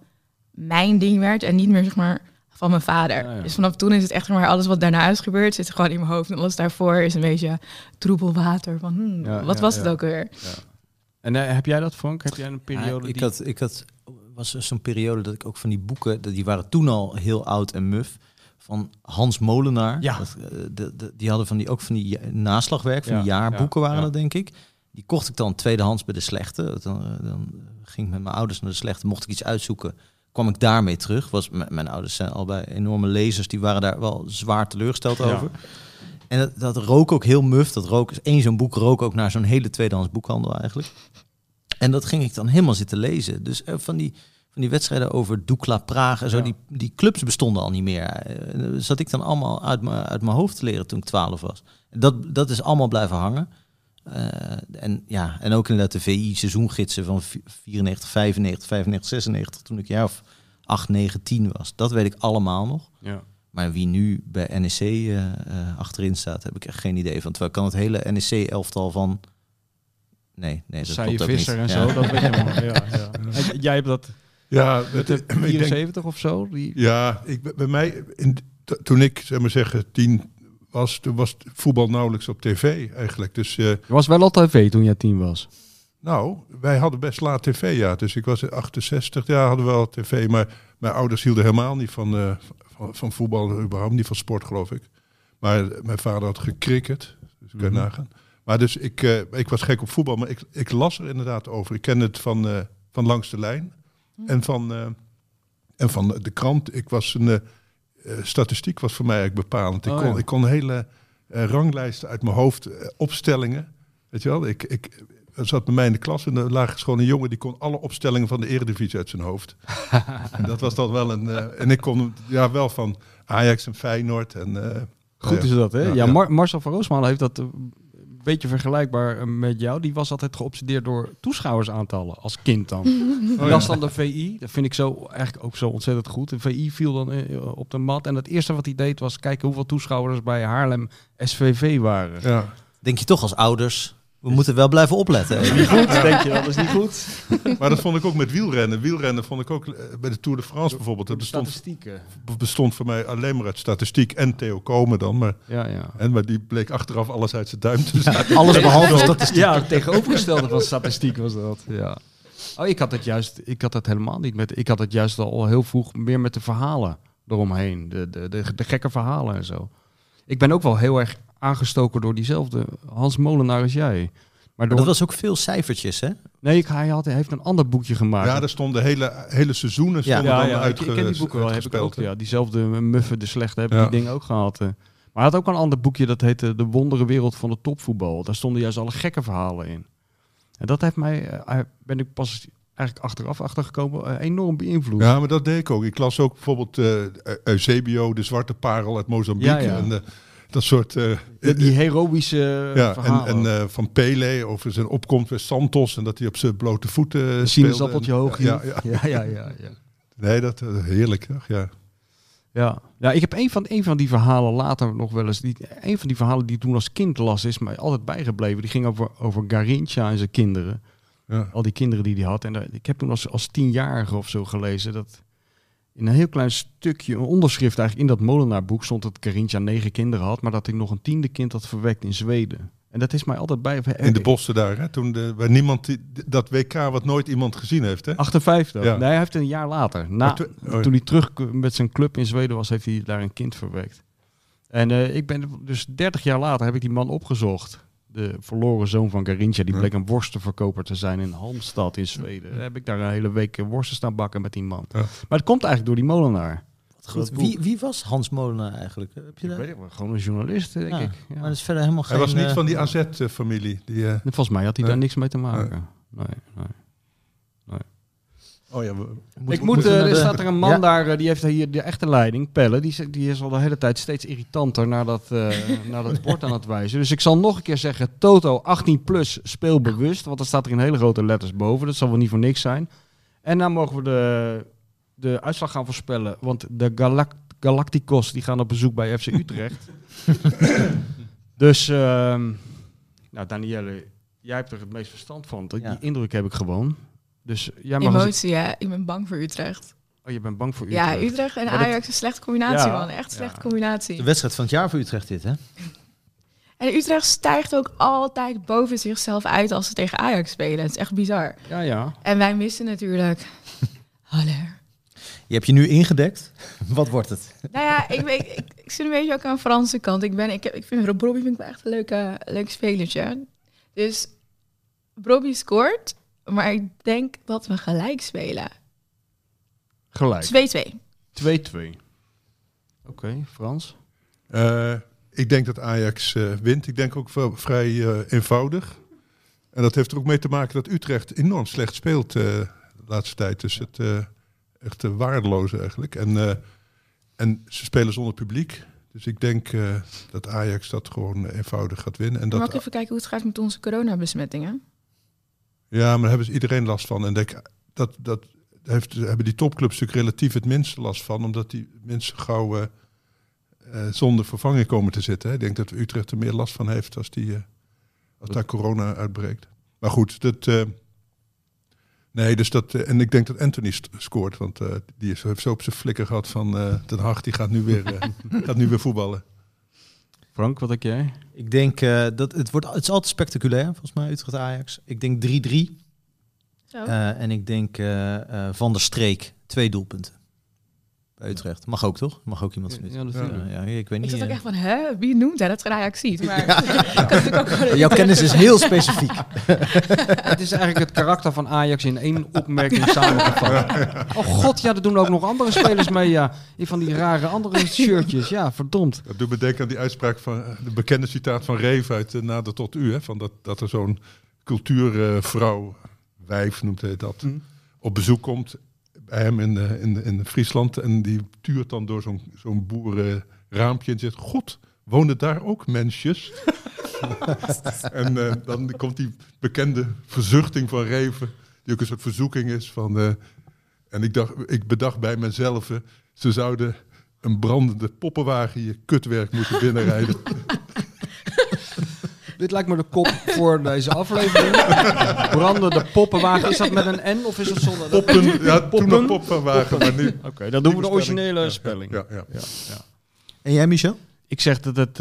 mijn ding werd en niet meer zeg maar van mijn vader. Ja. Dus vanaf toen is het echt zeg maar alles wat daarna is gebeurd zit gewoon in mijn hoofd en alles daarvoor is een beetje troebel water van hmm, Ja, wat ja, was ja. het ook weer? En eh, heb jij dat, Frank? Heb jij een Ja, periode ik die... had, ik had, was er zo'n periode dat ik ook van die boeken, dat- die waren toen al heel oud en muf, van Hans Molenaar. Ja. Dat, eh, de, de- die hadden van die, ook van die naslagwerk, van Ja, die jaarboeken ja, waren ja. dat denk ik. Die kocht ik dan tweedehands bij de slechte. Dan, eh, dan ging ik met mijn ouders naar de slechte, mocht ik iets uitzoeken, kwam ik daarmee terug. Was, mijn ouders zijn allebei enorme lezers, die waren daar wel zwaar teleurgesteld Ja. over. En dat, dat rook ook heel muf. Dat rook, één zo'n boek rook ook naar zo'n hele tweedehands boekhandel eigenlijk. En dat ging ik dan helemaal zitten lezen. Dus eh, van die, van die wedstrijden over Dukla Praag en zo, Ja. die, die clubs bestonden al niet meer. Eh, dat zat ik dan allemaal uit mijn uit mijn hoofd te leren toen ik 12 was. Dat, dat is allemaal blijven hangen. Eh, en, ja, en ook inderdaad de VI seizoengidsen van vi- 94, 95, 95, 96, toen ik jaar of 8, 9, 10 was. Dat weet ik allemaal nog. Ja. Maar wie nu bij NEC eh, eh, achterin staat, heb ik echt geen idee van. Terwijl ik kan het hele NEC-elftal van... Nee, nee, dat klopt ook niet. Visser en Ja. zo, dat weet je wel. Ja, ja. Jij hebt dat Ja, met het- de ik denk- 74 of zo? Die... Ja, ik, bij mij, in, toen ik, zeg maar zeggen, tien was, toen was voetbal nauwelijks op tv eigenlijk. Dus eh, Je was wel al tv toen jij tien was. nou, wij hadden best laat tv, ja. Dus ik was in 68, ja, hadden we wel tv. Maar mijn ouders hielden helemaal niet van, eh, van, van voetbal, überhaupt niet van sport, geloof ik. Maar mijn vader had gecricket, dus kan je Mhm. nagaan. Maar dus ik, eh, ik was gek op voetbal, maar ik, ik las er inderdaad over. Ik ken het van, eh, van langs de lijn en van, eh, en van de krant. Ik was een, eh, eh, statistiek was voor mij eigenlijk bepalend. Ik, Oh, kon, ja. ik kon hele eh, ranglijsten uit mijn hoofd, eh, opstellingen. Weet je wel, ik, ik er zat bij mij in de klas en er lag gewoon een jongen die kon alle opstellingen van de Eredivisie uit zijn hoofd. en dat was dan wel een. eh, en ik kon ja wel van Ajax en Feyenoord en. eh, Goed ja. is dat, hè? Ja, Ja, ja. Mar- Marcel van Roosmalen heeft dat eh, beetje vergelijkbaar eh, met jou. Die was altijd geobsedeerd door toeschouwersaantallen als kind dan. Oh, ja. dan de VI. Dat vind ik zo eigenlijk ook zo ontzettend goed. De VI viel dan eh, op de mat. En het eerste wat hij deed was kijken hoeveel toeschouwers bij Haarlem SVV waren. Ja. Denk je toch als ouders, we moeten wel blijven opletten. Niet goed, denk je dat is niet goed. Maar dat vond ik ook met wielrennen. Wielrennen vond ik ook eh, bij de Tour de France bijvoorbeeld. Dat De bestond, statistieken. bestond voor mij alleen maar uit statistiek en Theo Komen dan. Maar, Ja, ja. en, maar die bleek achteraf alles uit zijn duim te zijn. Alles behalve statistiek. Ja, het tegenovergestelde van statistiek was dat. Ja. Oh, ik had het juist, ik had het helemaal niet met. Ik had het juist al heel vroeg meer met de verhalen eromheen. De, de, de, de gekke verhalen en zo. Ik ben ook wel heel erg aangestoken door diezelfde Hans Molenaar als jij. Maar door, Dat was ook veel cijfertjes, hè? nee, ik, hij, had, hij heeft een ander boekje gemaakt. Ja, daar stonden hele, hele seizoenen stonden ja, dan ja, ik, uitge, ik ken die boeken wel. Heb ik ook, ja, diezelfde Muffen de Slechte hebben Ja. die dingen ook gehad. eh. Maar hij had ook een ander boekje dat heette De Wondere Wereld van het Topvoetbal. Daar stonden juist alle gekke verhalen in. En dat heeft mij, eh, ben ik pas eigenlijk achteraf achtergekomen, eh, enorm beïnvloed. Ja, maar dat deed ik ook. Ik las ook bijvoorbeeld eh Eusebio, de zwarte parel uit Mozambique. Ja, ja. En, eh, dat soort... eh, Die, die heroïsche ja, en, verhalen. en eh, van Pele over zijn opkomst bij Santos en dat hij op zijn blote voeten Een sinaasappeltje En- hoog Ja, ja. ja, ja, ja, ja. Nee, dat eh, heerlijk. toch? Ja. Ja, ja ik heb een van, een van die verhalen later nog wel eens. Die, een van die verhalen die toen als kind las, is mij altijd bijgebleven. Die ging over, over Garincha en zijn kinderen. Ja. Al die kinderen die hij had. En daar- ik heb toen als, als tienjarige of zo gelezen dat in een heel klein stukje, een onderschrift eigenlijk in dat molenaarboek stond dat Garincha negen kinderen had, maar dat hij nog een tiende kind had verwekt in Zweden. En dat is mij altijd bij. In de bossen daar, hè? Toen de, waar niemand die, dat WK wat nooit iemand gezien heeft, hè? 58. Ja. Nee, hij heeft een jaar later. Na, oh. Toen hij terug met zijn club in Zweden was, heeft hij daar een kind verwekt. En eh, ik ben dus 30 jaar later heb ik die man opgezocht. De verloren zoon van Garincha, die bleek een worstenverkoper te zijn in Halmstad in Zweden. Daar heb ik daar een hele week eh, worsten staan bakken met die man. Ja. Maar het komt eigenlijk door die molenaar. Goed, wie, wie was Hans Molenaar eigenlijk? Heb je Ik dat? weet gewoon een journalist, denk Ja, ik. Ja. Maar dat is verder helemaal geen... Hij was niet eh, van die AZ-familie. Die, eh, Volgens mij had hij Nee. daar niks mee te maken. Nee, nee. Oh ja, we, ik we- moet, moeten eh, er staat er een man Ja. daar, eh, die heeft hier de echte leiding, Pelle. Die, is- die is al de hele tijd steeds irritanter naar dat, eh, naar dat bord aan het wijzen. Dus ik zal nog een keer zeggen, Toto 18 plus speelbewust. Want dan staat er in hele grote letters boven. Dat zal wel niet voor niks zijn. En dan mogen we de, de uitslag gaan voorspellen. Want de Galact Galacticos die gaan op bezoek bij FC Utrecht. dus, ehm nou Danielle, jij hebt er het meest verstand van. Die Ja. indruk heb ik gewoon. Dus jij mag Emotie, ja. Ik ben bang voor Utrecht. Oh, je bent bang voor Utrecht. Ja, Utrecht en Ajax is een slechte combinatie, Ja, man. Echt een slechte ja. combinatie. De wedstrijd van het jaar voor Utrecht dit, hè? En Utrecht stijgt ook altijd boven zichzelf uit als ze tegen Ajax spelen. Het is echt bizar. Ja, ja. En wij missen natuurlijk... Haller. Je hebt je nu ingedekt. Wat wordt het? Nou ja, ik, weet, ik, ik zit een beetje ook aan de Franse kant. Ik, ben, ik, heb- ik vind Rob Robbie vind ik echt een leuke, leuk spelertje. Dus Robbie scoort, maar ik denk dat we gelijk spelen. 2-2. Gelijk. 2-2. Oké, Frans. Eh, ik denk dat Ajax eh, wint. Ik denk ook wel vrij eh, eenvoudig. En dat heeft er ook mee te maken dat Utrecht enorm slecht speelt eh, de laatste tijd. Dus het eh, echt waardeloos eigenlijk. En, eh, en ze spelen zonder publiek. Dus ik denk eh, dat Ajax dat gewoon eenvoudig gaat winnen. En Mag dat, ik even kijken hoe het gaat met onze coronabesmettingen? Ja, maar daar hebben ze iedereen last van. En denk, dat, dat heeft, hebben die topclubs natuurlijk relatief het minste last van. Omdat die mensen gauw eh, eh, zonder vervanging komen te zitten. Hè. Ik denk dat Utrecht er meer last van heeft als, die, eh, als daar corona uitbreekt. Maar goed, dat... nee, dus dat... en ik denk dat Anthony scoort. Want die heeft zo op zijn flikker gehad van... Den Haag, die gaat nu weer, gaat nu weer voetballen. Frank, wat denk jij? Ik denk eh, dat het wordt. Het is altijd spectaculair, volgens mij, Utrecht Ajax. Ik denk 3-3. Zo. Eh, en ik denk eh, eh, Van der Streek, twee doelpunten. Bij Utrecht. Mag ook, toch? Mag ook iemand Ja, natuurlijk. Ja, ja, ik weet ik niet. zat ook eh. echt van, hè, wie noemt hij dat Ajax ziet? Maar ik ook Jouw kennis is heel specifiek. Het is eigenlijk het karakter van Ajax in één opmerking samengevat. Oh god, ja, er doen ook nog andere spelers mee, ja. Van die rare andere shirtjes, ja, verdomd. Dat doet me denken aan die uitspraak van eh, de bekende citaat van Reef uit uh, Nader tot U. Hè, van dat, dat er zo'n cultuurvrouw, wijf noemt hij dat, Mm. op bezoek komt hem in, in, in Friesland. En die tuurt dan door zo'n zo'n boerenraampje en zegt: God, wonen daar ook mensjes? en eh, dan komt die bekende verzuchting van Reven, die ook een soort verzoeking is van. eh, en ik, dacht, ik bedacht bij mezelf, eh, ze zouden een brandende poppenwagen je kutwerk moeten binnenrijden. Dit lijkt me de kop voor deze aflevering. Brandende poppenwagen. Is dat met een N of is het zonder? Poppen, ja, toen Poppen? nog poppenwagen, maar nu... Oké, dan doen we de originele spelling. Ja, ja. Ja, ja. En jij, Michel? Ik zeg dat het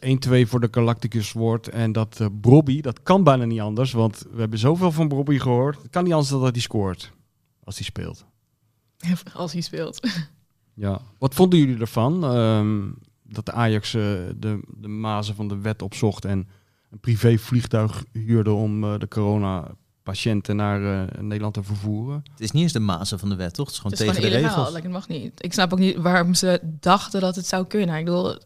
eh 1-2 voor de Galacticus wordt. En dat Brobby, dat kan bijna niet anders. Want we hebben zoveel van Brobby gehoord. Het kan niet anders dan dat hij scoort. Als hij speelt. Als hij speelt. Ja. Wat vonden jullie ervan? ehm, dat de Ajax eh, de, de mazen van de wet opzocht en een privévliegtuig huurde om eh, de coronapatiënten naar eh, Nederland te vervoeren. Het is niet eens de mazen van de wet, toch? Het is gewoon Het is tegen gewoon de illegaal. regels. like, het mag niet. Ik snap ook niet waarom ze dachten dat het zou kunnen. Ik bedoel,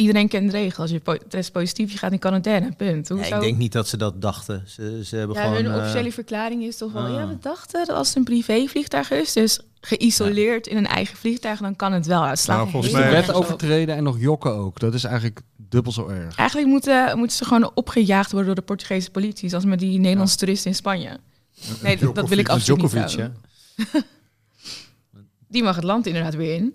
iedereen kent de regels. Als je test positief, je gaat in quarantaine. Punt. Ja, Hoezo? ik denk niet dat ze dat dachten. Ze, ze hebben ja, gewoon... hun eh, officiële verklaring is toch wel... ah. Ja, we dachten dat als het een privévliegtuig is... dus geïsoleerd in een eigen vliegtuig... dan kan het wel. Het slaat Nou, volgens mij- wet overtreden en nog jokken ook. Dat is eigenlijk dubbel zo erg. Eigenlijk moeten, moeten ze gewoon opgejaagd worden... door de Portugese politie. Zoals met die Nederlandse toeristen in Spanje. Nee, dat, wil ik absoluut niet? Die mag het land inderdaad weer in.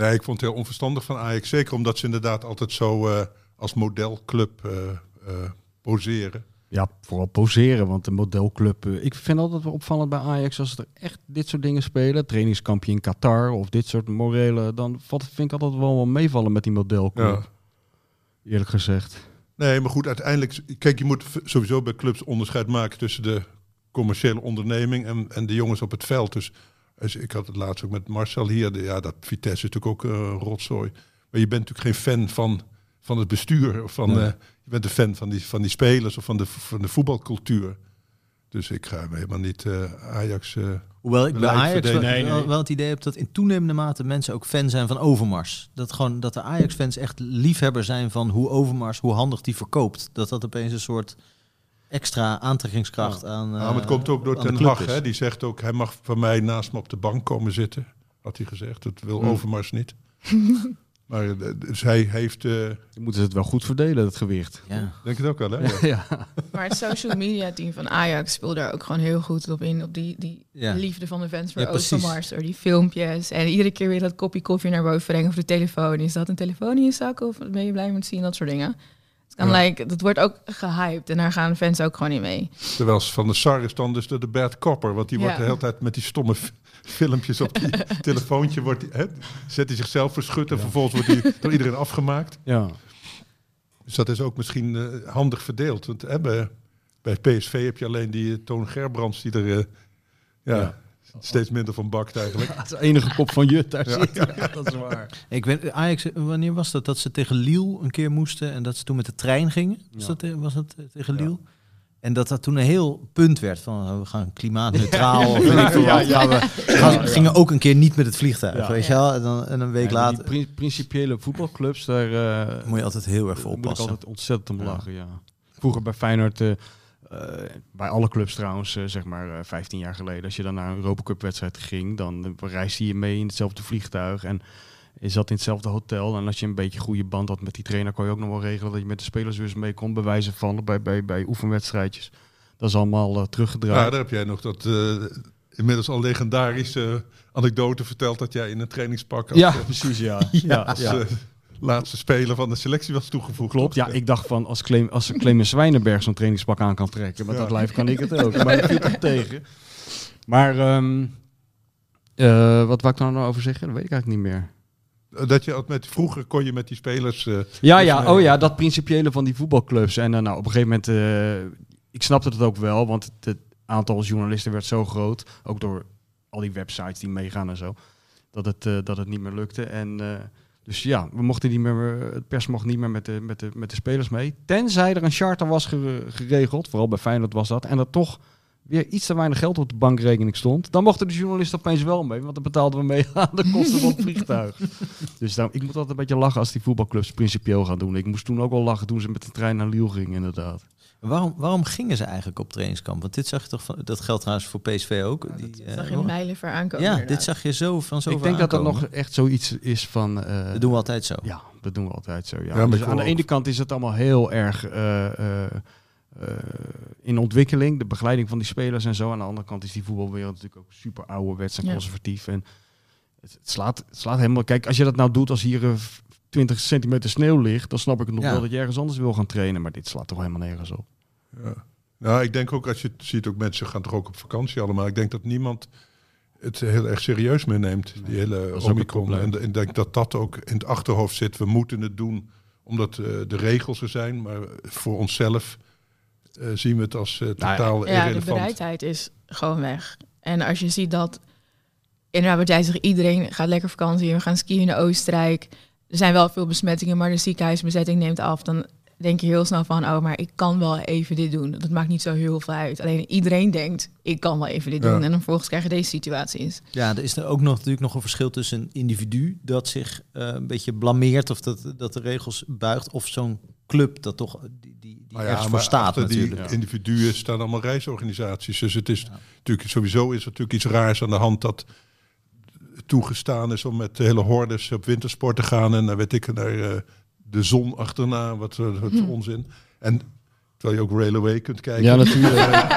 Nee, ik vond het heel onverstandig van Ajax. Zeker omdat ze inderdaad altijd zo eh, als modelclub eh, eh, poseren. Ja, vooral poseren, want de modelclub... ik vind altijd wel opvallend bij Ajax als er echt dit soort dingen spelen. Trainingskampje in Qatar of dit soort morele... dan vind ik altijd wel, wel meevallen met die modelclub. Ja. Eerlijk gezegd. Nee, maar goed, uiteindelijk... Kijk, je moet sowieso bij clubs onderscheid maken tussen de commerciële onderneming en, en de jongens op het veld. Dus als- ik had het laatst ook met Marcel hier. De, ja, dat Vitesse is natuurlijk ook eh, rotzooi. Maar je bent natuurlijk geen fan van, van het bestuur. Of van, Nee. eh, je bent een fan van die, van die spelers of van de, van de voetbalcultuur. Dus ik ga helemaal niet eh, Ajax... eh, Hoewel ik bij Ajax wel. Nee, wel het idee heb dat in toenemende mate mensen ook fan zijn van Overmars. Dat, gewoon, dat de Ajax-fans echt liefhebber zijn van hoe Overmars, hoe handig die verkoopt. Dat dat opeens een soort extra aantrekkingskracht aan. Ja, maar het komt ook door Ten Hag. Hè? Die zegt ook, hij mag van mij naast me op de bank komen zitten. Had hij gezegd. Dat wil Hmm. Overmars niet. maar eh, dus hij heeft... eh Dan moeten ze het wel goed verdelen, dat gewicht. Ja. denk het ook wel, hè? Ja. Ja. Maar het social media team van Ajax speelde daar ook gewoon heel goed op in. Op die, die Ja. liefde van de fans voor. Overmars. Door die filmpjes. En iedere keer weer dat kopje koffie naar boven brengen. Of de telefoon. Is dat een telefoon in je zak? Of ben je blij met zien? Dat soort dingen. Het kan Ja. like, dat wordt ook gehyped. En daar gaan de fans ook gewoon in mee. Terwijl Van de Sar is dan dus de, de bad copper. Want die wordt Ja. de hele tijd met die stomme filmpjes op die telefoontje. Wordt die, hè, zet hij zichzelf verschut en vervolgens wordt hij door iedereen afgemaakt. ja. Dus dat is ook misschien eh, handig verdeeld. Want hè, bij, bij PSV heb je alleen die eh, Toon Gerbrands die er eh, ja, Ja. Steeds minder van bakt eigenlijk. Het enige kop van Jut daar Ja. zit. Ja, dat is waar. Ik weet, Ajax, wanneer was dat? Dat ze tegen Lille een keer moesten en dat ze toen met de trein gingen? Was, Ja. dat, eh, was dat eh, tegen Ja. Lille? En dat dat toen een heel punt werd van oh, we gaan klimaatneutraal. Gaan we, gaan- gingen ook een keer niet met het vliegtuig, Ja. weet je wel? En, dan, en een week Ja, later Die principiële voetbalclubs, daar eh, moet je altijd heel erg voor moet ik oppassen. altijd ontzettend om Ja. lachen, ja. Vroeger bij Feyenoord, eh, eh, bij alle clubs trouwens, eh, zeg maar eh, 15 jaar geleden, als je dan naar een Europa Cup wedstrijd ging, dan eh, reisde je mee in hetzelfde vliegtuig en je zat in hetzelfde hotel. En als je een beetje goede band had met die trainer, kon je ook nog wel regelen dat je met de spelers weer eens mee kon bewijzen van bij, bij, bij oefenwedstrijdjes. Dat is allemaal eh, teruggedraaid. Ja, daar heb jij nog dat eh, inmiddels al legendarische anekdote verteld dat jij in een trainingspak Ja, eh, precies, ja. ja, als ja. Eh, laatste speler van de selectie was toegevoegd. Klopt, ja, ik dacht van als, Clem, als Clemens Zwijnenberg zo'n trainingspak aan kan trekken, met Ja. dat lijf kan ik het ook. Maar dat viel toch tegen. Maar ehm, eh, wat wou ik daar nou over zeggen? Dat weet ik eigenlijk niet meer. Dat je met, vroeger kon je met die spelers... eh, Ja, Dus ja, oh ja, dat principiële van die voetbalclubs. En eh, nou, op een gegeven moment, eh, ik snapte het ook wel, want het, het aantal journalisten werd zo groot, ook door al die websites die meegaan en zo, dat het, eh, dat het niet meer lukte. En eh, dus ja, we mochten niet meer, het pers mocht niet meer met de, met de, met de spelers mee. Tenzij er een charter was gere- geregeld, vooral bij Feyenoord was dat, en er toch weer iets te weinig geld op de bankrekening stond. Dan mochten de journalisten opeens wel mee, want dan betaalden we mee aan de kosten van het vliegtuig. Dus dan, ik moet altijd een beetje lachen als die voetbalclubs principieel gaan doen. Ik moest toen ook wel lachen toen ze met de trein naar Lille gingen, inderdaad. Waarom, waarom gingen ze eigenlijk op trainingskamp? Want dit zag je toch van, dat geldt trouwens voor PSV ook. Die, Dat eh, zag je mijlenver aankomen. ja, inderdaad. dit zag je zo van zo ik denk dat dat nog echt zoiets is van... eh, Dat doen we altijd zo. Ja, dat doen we altijd zo. Ja. dus aan de ene kant is het allemaal heel erg eh, eh, eh, in ontwikkeling, de begeleiding van die spelers en zo. Aan de andere kant is die voetbalwereld natuurlijk ook super ouderwets en Ja. conservatief. En het, het slaat, het slaat helemaal... Kijk, als je dat nou doet als hier 20 centimeter sneeuw ligt, dan snap ik het nog Ja. wel dat je ergens anders wil gaan trainen. Maar dit slaat toch helemaal nergens op. Ja. Nou, ik denk ook als je het ziet, ook mensen gaan toch ook op vakantie allemaal. Ik denk dat niemand het heel erg serieus meer neemt, die hele probleem. En ik denk dat dat ook in het achterhoofd zit. We moeten het doen omdat eh, de regels er zijn, maar voor onszelf eh, zien we het als eh, Nou ja, totaal Ja, de irrelevant. bereidheid is gewoon weg. En als je ziet dat, inderdaad wat jij zegt, iedereen gaat lekker vakantie, we gaan skiën in Oostenrijk. Er zijn wel veel besmettingen, maar de ziekenhuisbezetting neemt af. Dan denk je heel snel van, oh, maar ik kan wel even dit doen. Dat maakt niet zo heel veel uit. Alleen iedereen denkt, ik kan wel even dit Ja. doen. En dan vervolgens krijg je deze situaties. Ja, er is er ook nog, natuurlijk nog een verschil tussen een individu dat zich eh, een beetje blameert of dat, dat de regels buigt, of zo'n club dat toch die, die, die Nou ergens voor maar staat achter natuurlijk. die individuen staan allemaal reisorganisaties. Dus het is natuurlijk sowieso is er natuurlijk iets raars aan de hand dat toegestaan is om met hele hordes op wintersport te gaan en dan weet ik naar eh, de zon achterna, wat, eh, wat onzin. En terwijl je ook Railway kunt kijken. Ja, natuurlijk.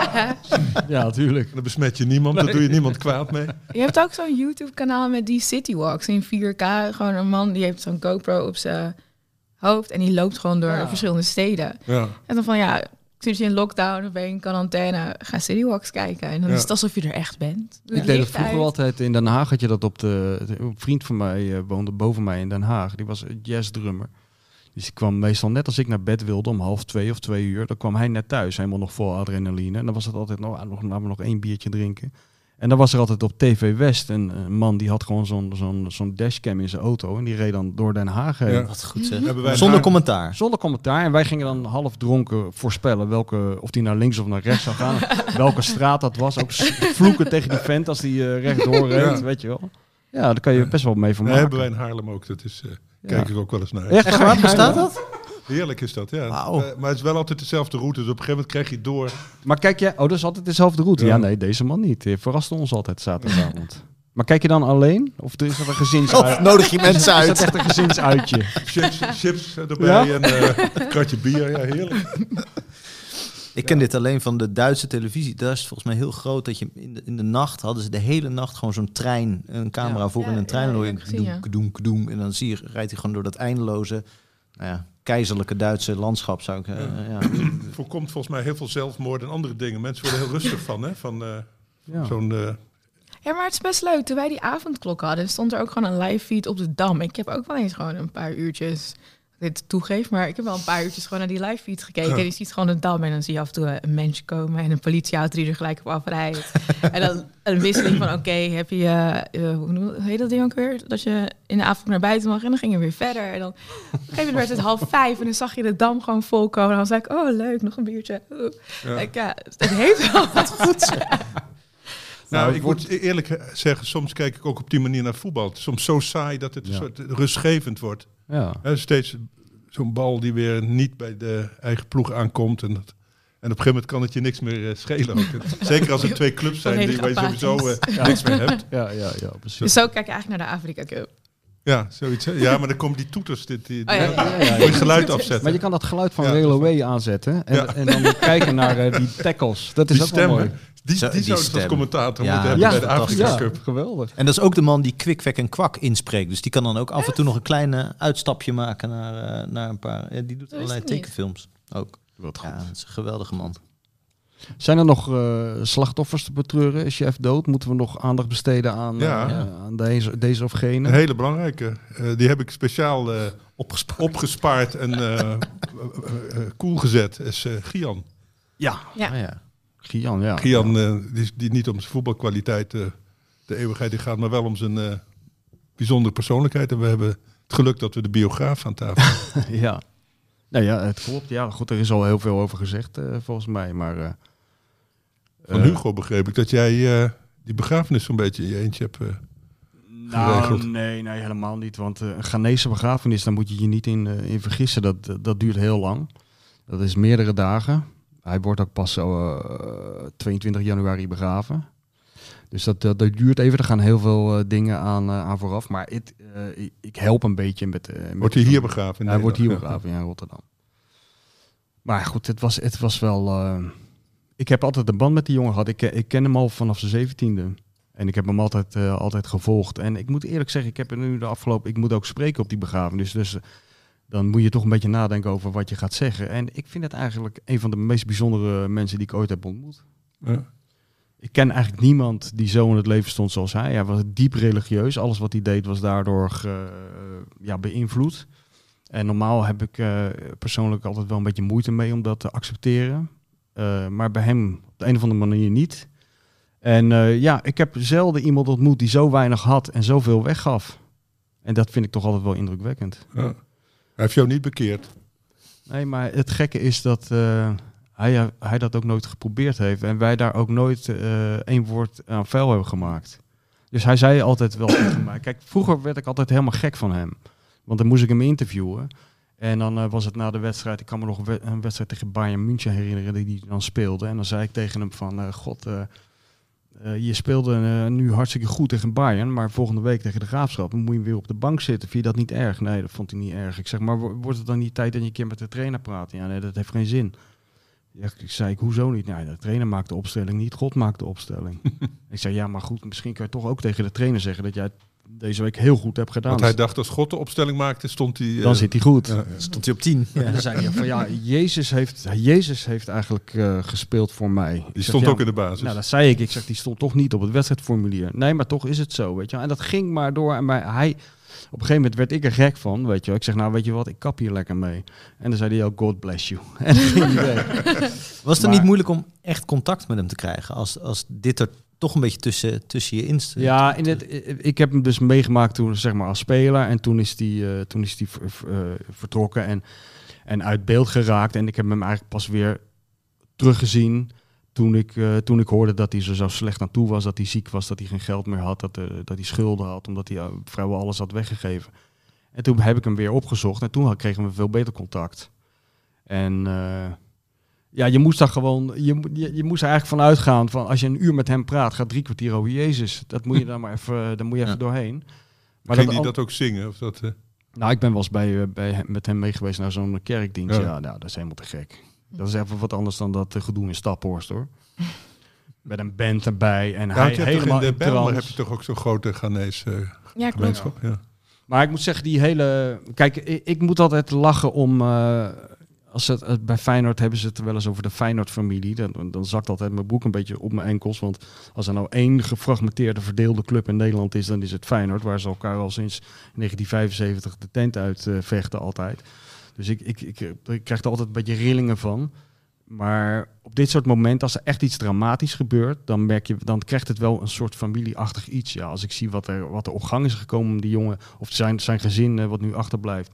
ja, natuurlijk. En dan besmet je niemand, dan doe je niemand kwaad mee. Je hebt ook zo'n YouTube-kanaal met die city walks in 4K. Gewoon een man die heeft zo'n GoPro op zijn hoofd en die loopt gewoon door Ja. verschillende steden. Ja. En dan van ja, zit je in lockdown of ben je in quarantaine, ga Citywalks kijken. En dan Ja. is het alsof je er echt bent. Doe Ik deed dat vroeger uit. altijd in Den Haag. Had je dat op de. Een vriend van mij eh, woonde boven mij in Den Haag. Die was jazzdrummer. Dus die kwam meestal net als ik naar bed wilde om half twee of twee uur. Dan kwam hij net thuis, helemaal nog vol adrenaline. En dan was het altijd nog, ah, nog, laten we nog één biertje drinken. En dan was er altijd op TV West een, een man die had gewoon zo'n zo'n zo'n dashcam in zijn auto. En die reed dan door Den Haag heen. Ja. Wat goed zeg. Hebben wij Zonder commentaar. Zonder commentaar. En wij gingen dan half dronken voorspellen welke, of die naar links of naar rechts zou gaan. welke straat dat was. Ook vloeken tegen die vent als die eh, rechtdoor reed, Ja. weet je wel. Ja, daar kan je best wel mee Dat vermaken. hebben wij in Haarlem ook. Dat is, eh, kijk ik ook wel eens naar. Echt, Echt waar, bestaat dat? Heerlijk is dat, ja. Eh, maar het is wel altijd dezelfde route. Dus op een gegeven moment krijg je het door. Maar kijk je, oh, dat is altijd dezelfde route. Ja, Ja. nee, deze man niet. Hij verraste ons altijd zaterdagavond. Maar kijk je dan alleen? Of is dat een gezins... Of nodig je mensen Is dat uit? echt een gezinsuitje? Chips, chips erbij Ja? en eh, een kratje bier. Ja, heerlijk. Ik ken dit alleen van de Duitse televisie. Daar is het volgens mij heel groot dat je in de, in de nacht hadden ze de hele nacht gewoon zo'n trein, een camera Ja. voor in een trein. ja, en dan hoor je. En dan zie je, rijdt hij gewoon door dat eindeloze, nou ja, keizerlijke Duitse landschap zou ik. eh, ja. Voorkomt volgens mij heel veel zelfmoord en andere dingen. Mensen worden heel rustig van, hè? Van eh, Ja. zo'n... eh, Ja, maar het is best leuk. Toen wij die avondklok hadden, stond er ook gewoon een live feed op de Dam. Ik heb ook wel eens gewoon een paar uurtjes, dit toegeef, maar ik heb wel een paar uurtjes gewoon naar die live feed gekeken. En je ziet gewoon de Dam en dan zie je af en toe een mensje komen en een politieauto die er gelijk op afrijdt. en dan een wisseling van, oké, heb je, eh, eh, hoe noem- hoe heet dat ding ook weer? Dat je in de avond naar buiten mag en dan ging je weer verder. En dan op een gegeven moment werd het half vijf en dan zag je de Dam gewoon vol komen. En dan was ik, oh leuk, nog een biertje. Ja. Ik, ja, het heeft wel wat goeds. Nou, het ik moet eerlijk zeggen, soms kijk ik ook op die manier naar voetbal. Het is soms zo saai dat het een soort rustgevend wordt. Ja. Steeds zo'n bal die weer niet bij de eigen ploeg aankomt. En, dat, en op een gegeven moment kan het je niks meer eh, schelen. Ook. Zeker als er twee clubs zijn die, waar je sowieso eh, niks meer hebt. Ja, ja, ja, precies. Dus zo kijk je eigenlijk naar de Afrika Cup. Ja, zoiets. Ja, maar dan komen die toeters. Dit, die, Oh, ja. Ja, ja, Moet je geluid afzetten. Maar je kan dat geluid van Ja, Rail dat is Away aanzetten. En, Ja. en dan kijken naar eh, die tackles. Dat is die ook wel mooi. Die, Zo, die, die zou dus als commentator Ja, moeten hebben bij de Afrika Ja, Cup. geweldig. En dat is ook de man die Kwik, en Kwak inspreekt. Dus die kan dan ook af en toe nog een kleine uitstapje maken naar, eh, naar een paar... Ja, die doet Dat allerlei ik niet. tekenfilms ook. Wat goed. Ja, dat is een geweldige man. Zijn er nog eh, slachtoffers te betreuren? Is chef dood? Moeten we nog aandacht besteden aan, Ja. eh, aan deze, deze of gene? Een hele belangrijke. Eh, die heb ik speciaal eh, Opgespaard. opgespaard en eh eh, eh, koel gezet. Is eh, Gian. Ja, Ja. Ah, ja. Gian, ja. Gian, eh, die, die niet om zijn voetbalkwaliteit eh, de eeuwigheid in gaat, maar wel om zijn eh, bijzondere persoonlijkheid. En we hebben het geluk dat we de biograaf aan tafel hebben. ja. Nou ja, het klopt. Ja, goed, er is al heel veel over gezegd, volgens mij. Maar, Van Hugo begreep ik dat jij die begrafenis zo'n beetje in je eentje hebt. Nou, nee, nee, helemaal niet. Want een Ghanese begrafenis, daar moet je je niet in, in vergissen. Dat, dat duurt heel lang. Dat is meerdere dagen. Hij wordt ook pas zo, eh, 22 januari begraven. Dus dat, dat, dat duurt even. Er gaan heel veel eh, dingen aan, eh, aan vooraf. Maar eh, ik, help een beetje met... eh, met wordt hij hier begraven? hij wordt hier begraven, ja, in Rotterdam. Maar goed, het was, het was wel... eh, ik heb altijd een band met die jongen gehad. Ik, ik ken hem al vanaf zijn zeventiende. En ik heb hem altijd, eh, altijd gevolgd. En ik moet eerlijk zeggen, ik heb er nu de afgelopen... Ik moet ook spreken op die begrafenis. Dus eh, dan moet je toch een beetje nadenken over wat je gaat zeggen. En ik vind het eigenlijk een van de meest bijzondere mensen die ik ooit heb ontmoet. Ja. Ik ken eigenlijk niemand die zo in het leven stond zoals hij. Hij was diep religieus. Alles wat hij deed was daardoor ge- ja, beïnvloed. En normaal heb ik eh, persoonlijk altijd wel een beetje moeite mee om dat te accepteren. Eh, maar bij hem op de een of andere manier niet. En eh, ja, ik heb zelden iemand ontmoet die zo weinig had en zoveel weggaf. En dat vind ik toch altijd wel indrukwekkend. Ja. Hij heeft jou niet bekeerd. Nee, maar het gekke is dat eh, hij, hij dat ook nooit geprobeerd heeft. En wij daar ook nooit eh één woord aan vuil hebben gemaakt. Dus hij zei altijd wel tegen mij. Kijk, vroeger werd ik altijd helemaal gek van hem. Want dan moest ik hem interviewen. En dan eh, was het na de wedstrijd. Ik kan me nog een we- een wedstrijd tegen Bayern München herinneren die hij dan speelde. En dan zei ik tegen hem van, god, eh, je speelde eh, nu hartstikke goed tegen Bayern, maar volgende week tegen de Graafschap dan moet je weer op de bank zitten. Vind je dat niet erg? Nee, dat vond hij niet erg. Ik zeg, maar wo- wordt het dan niet tijd dat je een keer met de trainer praat? Ja, nee, dat heeft geen zin. Ja, ik zei, ik, hoezo niet? Nou, de trainer maakt de opstelling niet, God maakt de opstelling. ik zei, ja, maar goed, misschien kan je toch ook tegen de trainer zeggen dat jij deze week heel goed hebt gedaan. Want hij dacht, als God de opstelling maakte, stond hij... eh, dan zit hij goed. ja, ja. Stond hij op 10. En dan zei hij van ja, Jezus heeft, Jezus heeft eigenlijk eh, gespeeld voor mij. Ik Die zeg, stond ja, ook in de basis. Nou, dat zei ik. Ik zeg, die stond toch niet op het wedstrijdformulier. Nee, maar toch is het zo, weet je wel. En dat ging maar door. En maar hij, op een gegeven moment werd ik er gek van, weet je. Ik zeg, nou, weet je wat, ik kap hier lekker mee. En dan zei hij ook, God bless you. En ging. Was het Maar- niet moeilijk om echt contact met hem te krijgen? Als, als dit er toch een beetje tussen, tussen je in st- Ja, in het, ik heb hem dus meegemaakt toen, zeg maar, als speler. En toen is die, eh, toen is die eh, vertrokken en, en uit beeld geraakt. En ik heb hem eigenlijk pas weer teruggezien toen ik, eh, toen ik hoorde dat hij er zo slecht aan toe was. Dat hij ziek was, dat hij geen geld meer had, dat, eh, dat hij schulden had. Omdat hij eh, vrijwel alles had weggegeven. En toen heb ik hem weer opgezocht en toen kregen we veel beter contact. En eh, ja, je moest daar gewoon, je, je, je moest er eigenlijk van uitgaan van als je een uur met hem praat, gaat drie kwartier over Jezus. Dat moet je dan maar even, daar moet je even Ja. doorheen. Maar Ging dat die dat ook zingen? Of dat, eh, nou, ik ben wel eens bij, eh, bij hem, met hem mee geweest naar zo'n kerkdienst. Ja. Ja, nou, dat is helemaal te gek. Dat is even wat anders dan dat eh, gedoe in Staphorst, hoor. Met een band erbij en ja, hij helemaal in de Bijlmer heb je toch ook zo'n grote Ghanese eh, Ja, klopt. gemeenschap? Ja. Maar ik moet zeggen, die hele... Kijk, ik, ik moet altijd lachen om... eh, als het, bij Feyenoord hebben ze het wel eens over de Feyenoord-familie. Dan, dan zakt altijd mijn broek een beetje op mijn enkels. Want als er nou één gefragmenteerde, verdeelde club in Nederland is... dan is het Feyenoord, waar ze elkaar al sinds 1975 de tent uit vechten altijd. Dus ik, ik, ik, krijg er altijd een beetje rillingen van. Maar op dit soort momenten, als er echt iets dramatisch gebeurt, dan merk je, dan krijgt het wel een soort familieachtig iets. Ja, als ik zie wat er, wat er op gang is gekomen om die jongen, of zijn, zijn gezin eh, wat nu achterblijft,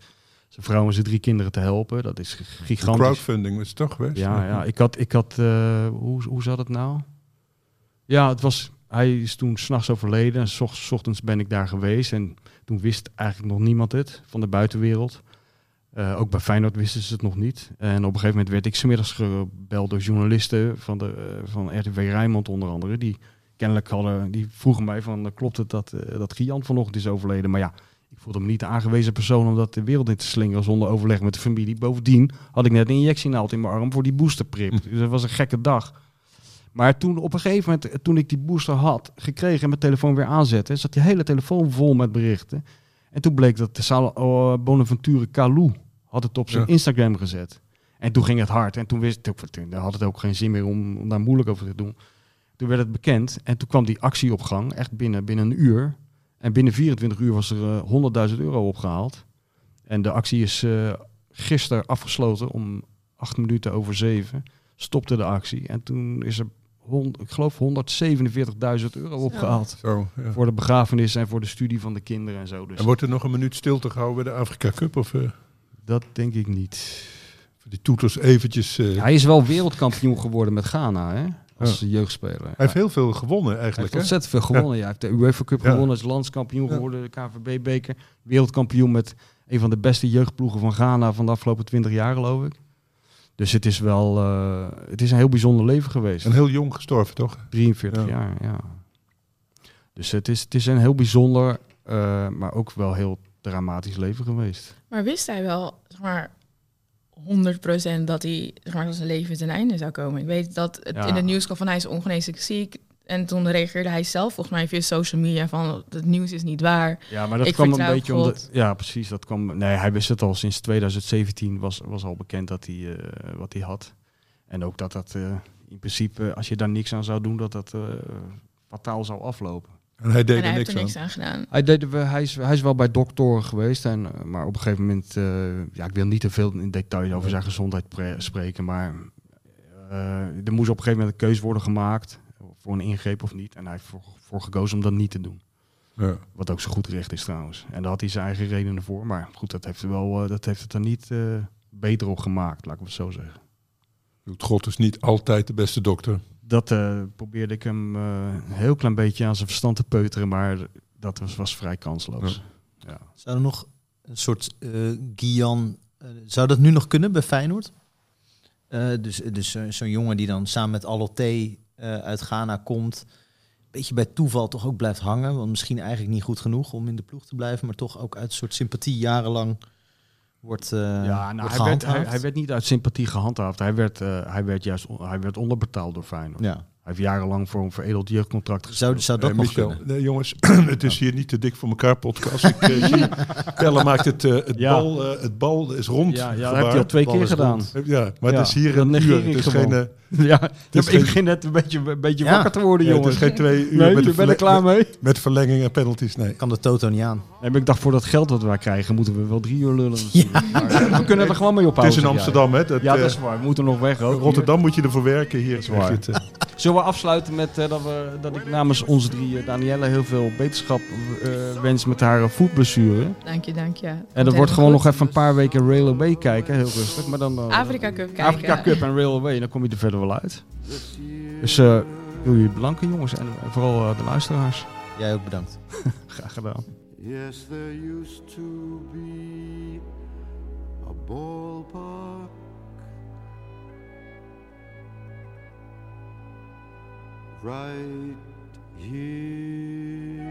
zijn vrouw en zijn drie kinderen te helpen, dat is gigantisch. crowdfunding is toch geweest? Ja, ja, ik had, ik had eh, hoe, hoe zat het nou? Ja, het was, hij is toen s'nachts overleden en s ocht- s ochtends ben ik daar geweest en toen wist eigenlijk nog niemand het van de buitenwereld. Eh, ook bij Feyenoord wisten ze het nog niet. En op een gegeven moment werd ik 's middags gebeld door journalisten van, de, eh, van RTV Rijnmond onder andere. Die kennelijk hadden, die vroegen mij van, klopt het dat, eh dat Gian vanochtend is overleden? Maar ja, ik voelde me niet de aangewezen persoon om dat de wereld in te slingeren zonder overleg met de familie. Bovendien had ik net een injectienaald in mijn arm voor die boosterprip. Dus dat was een gekke dag. Maar toen op een gegeven moment, toen ik die booster had gekregen en mijn telefoon weer aanzette, zat die hele telefoon vol met berichten. En toen bleek dat de Sal oh, Bonaventure Calou had het op zijn Ja. Instagram gezet. En toen ging het hard. En toen wist ik, toen had het ook geen zin meer om, om daar moeilijk over te doen. Toen werd het bekend en toen kwam die actie op gang, echt binnen, binnen een uur. En binnen 24 uur was er eh, 100.000 euro opgehaald. En de actie is eh gisteren afgesloten om acht minuten over zeven. Stopte de actie. En toen is er, hond, ik geloof, 147.000 euro opgehaald. Zo, ja. Voor de begrafenis en voor de studie van de kinderen en zo. Dus En wordt er nog een minuut stilte gehouden bij de Afrika Cup? Of eh, dat denk ik niet. voor die toeters eventjes... eh, Hij is wel wereldkampioen geworden met Ghana, hè? Als jeugdspeler. hij heeft heel veel gewonnen Hij eigenlijk. heeft hè? ontzettend veel gewonnen. Ja. Hij heeft de UEFA Cup Ja. gewonnen, is landskampioen Ja. geworden, de KVB-beker. Wereldkampioen met een van de beste jeugdploegen van Ghana van de afgelopen 20 jaar, geloof ik. Dus het is wel, eh, het is een heel bijzonder leven geweest. En heel jong gestorven, toch? 43 Ja. jaar, ja. Dus het is, het is een heel bijzonder, eh, maar ook wel heel dramatisch leven geweest. Maar wist hij wel, zeg maar, 100% dat hij zeg maar, zijn leven ten einde zou komen? Ik weet dat het Ja. in het nieuws kwam van hij is ongeneeslijk ziek. En toen reageerde hij zelf volgens mij via social media van het nieuws is niet waar. Ja, maar dat Ik kwam een beetje God. Ja, precies. Dat kwam. Nee, hij wist het al sinds 2017. Was, was al bekend dat hij eh, wat hij had. En ook dat dat eh, in principe, als je daar niks aan zou doen, dat dat eh, fataal zou aflopen. En hij deed en hij er heeft niks er aan. niks aan gedaan. Hij, deed, hij, is, hij is wel bij doktoren geweest, en, eh, maar op een gegeven moment, eh, ja, ik wil niet te veel in detail over zijn gezondheid pre- spreken, maar eh, er moest op een gegeven moment een keuze worden gemaakt voor een ingreep of niet. En hij heeft voor, voor gekozen om dat niet te doen. Ja. Wat ook zo goed recht is trouwens. En daar had hij zijn eigen redenen voor. Maar goed, dat heeft, wel, dat heeft het er niet eh, beter op gemaakt, laat ik het zo zeggen. God is niet altijd de beste dokter. Dat eh, probeerde ik hem eh, een heel klein beetje aan zijn verstand te peuteren, maar dat was, was vrij kansloos. Ja. Zou er nog een soort eh Gian... eh, zou dat nu nog kunnen bij Feyenoord? Eh, dus dus zo- zo'n jongen die dan samen met Aloté eh uit Ghana komt... beetje bij toeval toch ook blijft hangen. Want misschien eigenlijk niet goed genoeg om in de ploeg te blijven... maar toch ook uit een soort sympathie jarenlang wordt, eh Ja, nou, wordt hij, werd, hij, hij werd niet uit sympathie gehandhaafd. Hij werd, eh, hij werd juist on- hij werd onderbetaald door Feyenoord. Ja. Heeft jarenlang voor een veredeld jeugdcontract Zou, gespeeld. zou dat Eh, nog kunnen? nee, jongens, het is hier niet te dik voor elkaar podcast. Ik, eh, zie, Pelle maakt het, eh, het, Ja. bal, eh, het bal is rond. ja, ja, dat heb je al twee keer gedaan. rond. Ja, maar Ja, het is hier dat een uur. ik Het is geen, Ja, is ik geen- begin net een beetje, een beetje Ja. wakker te worden, ja, het jongens. is geen twee uur nee, met, ben ik klaar mee. met verlenging en penalties. Nee. Kan de Toto niet aan. Nee, maar ik dacht, voor dat geld dat wij krijgen, moeten we wel drie uur lullen. we kunnen er gewoon mee Het ophouden. is in. Amsterdam, hè? Ja, dat is waar. We moeten nog weg ook. Rotterdam moet je ervoor werken. Hier is waar. Zullen we afsluiten met eh, dat, we, dat ik namens onze drie, eh, Danielle, heel veel beterschap eh, wens met haar voetblessure. Dank je, dank je. En dat wordt gewoon nog even een paar weken Railway kijken, heel rustig. Maar dan, eh. Afrika Cup kijken. Afrika Cup en Railway, dan kom je er verder wel uit. Dus eh, ik wil jullie bedanken jongens en vooral eh, de luisteraars. Jij ook bedankt. Graag gedaan. Yes, there used to be a ballpark right here.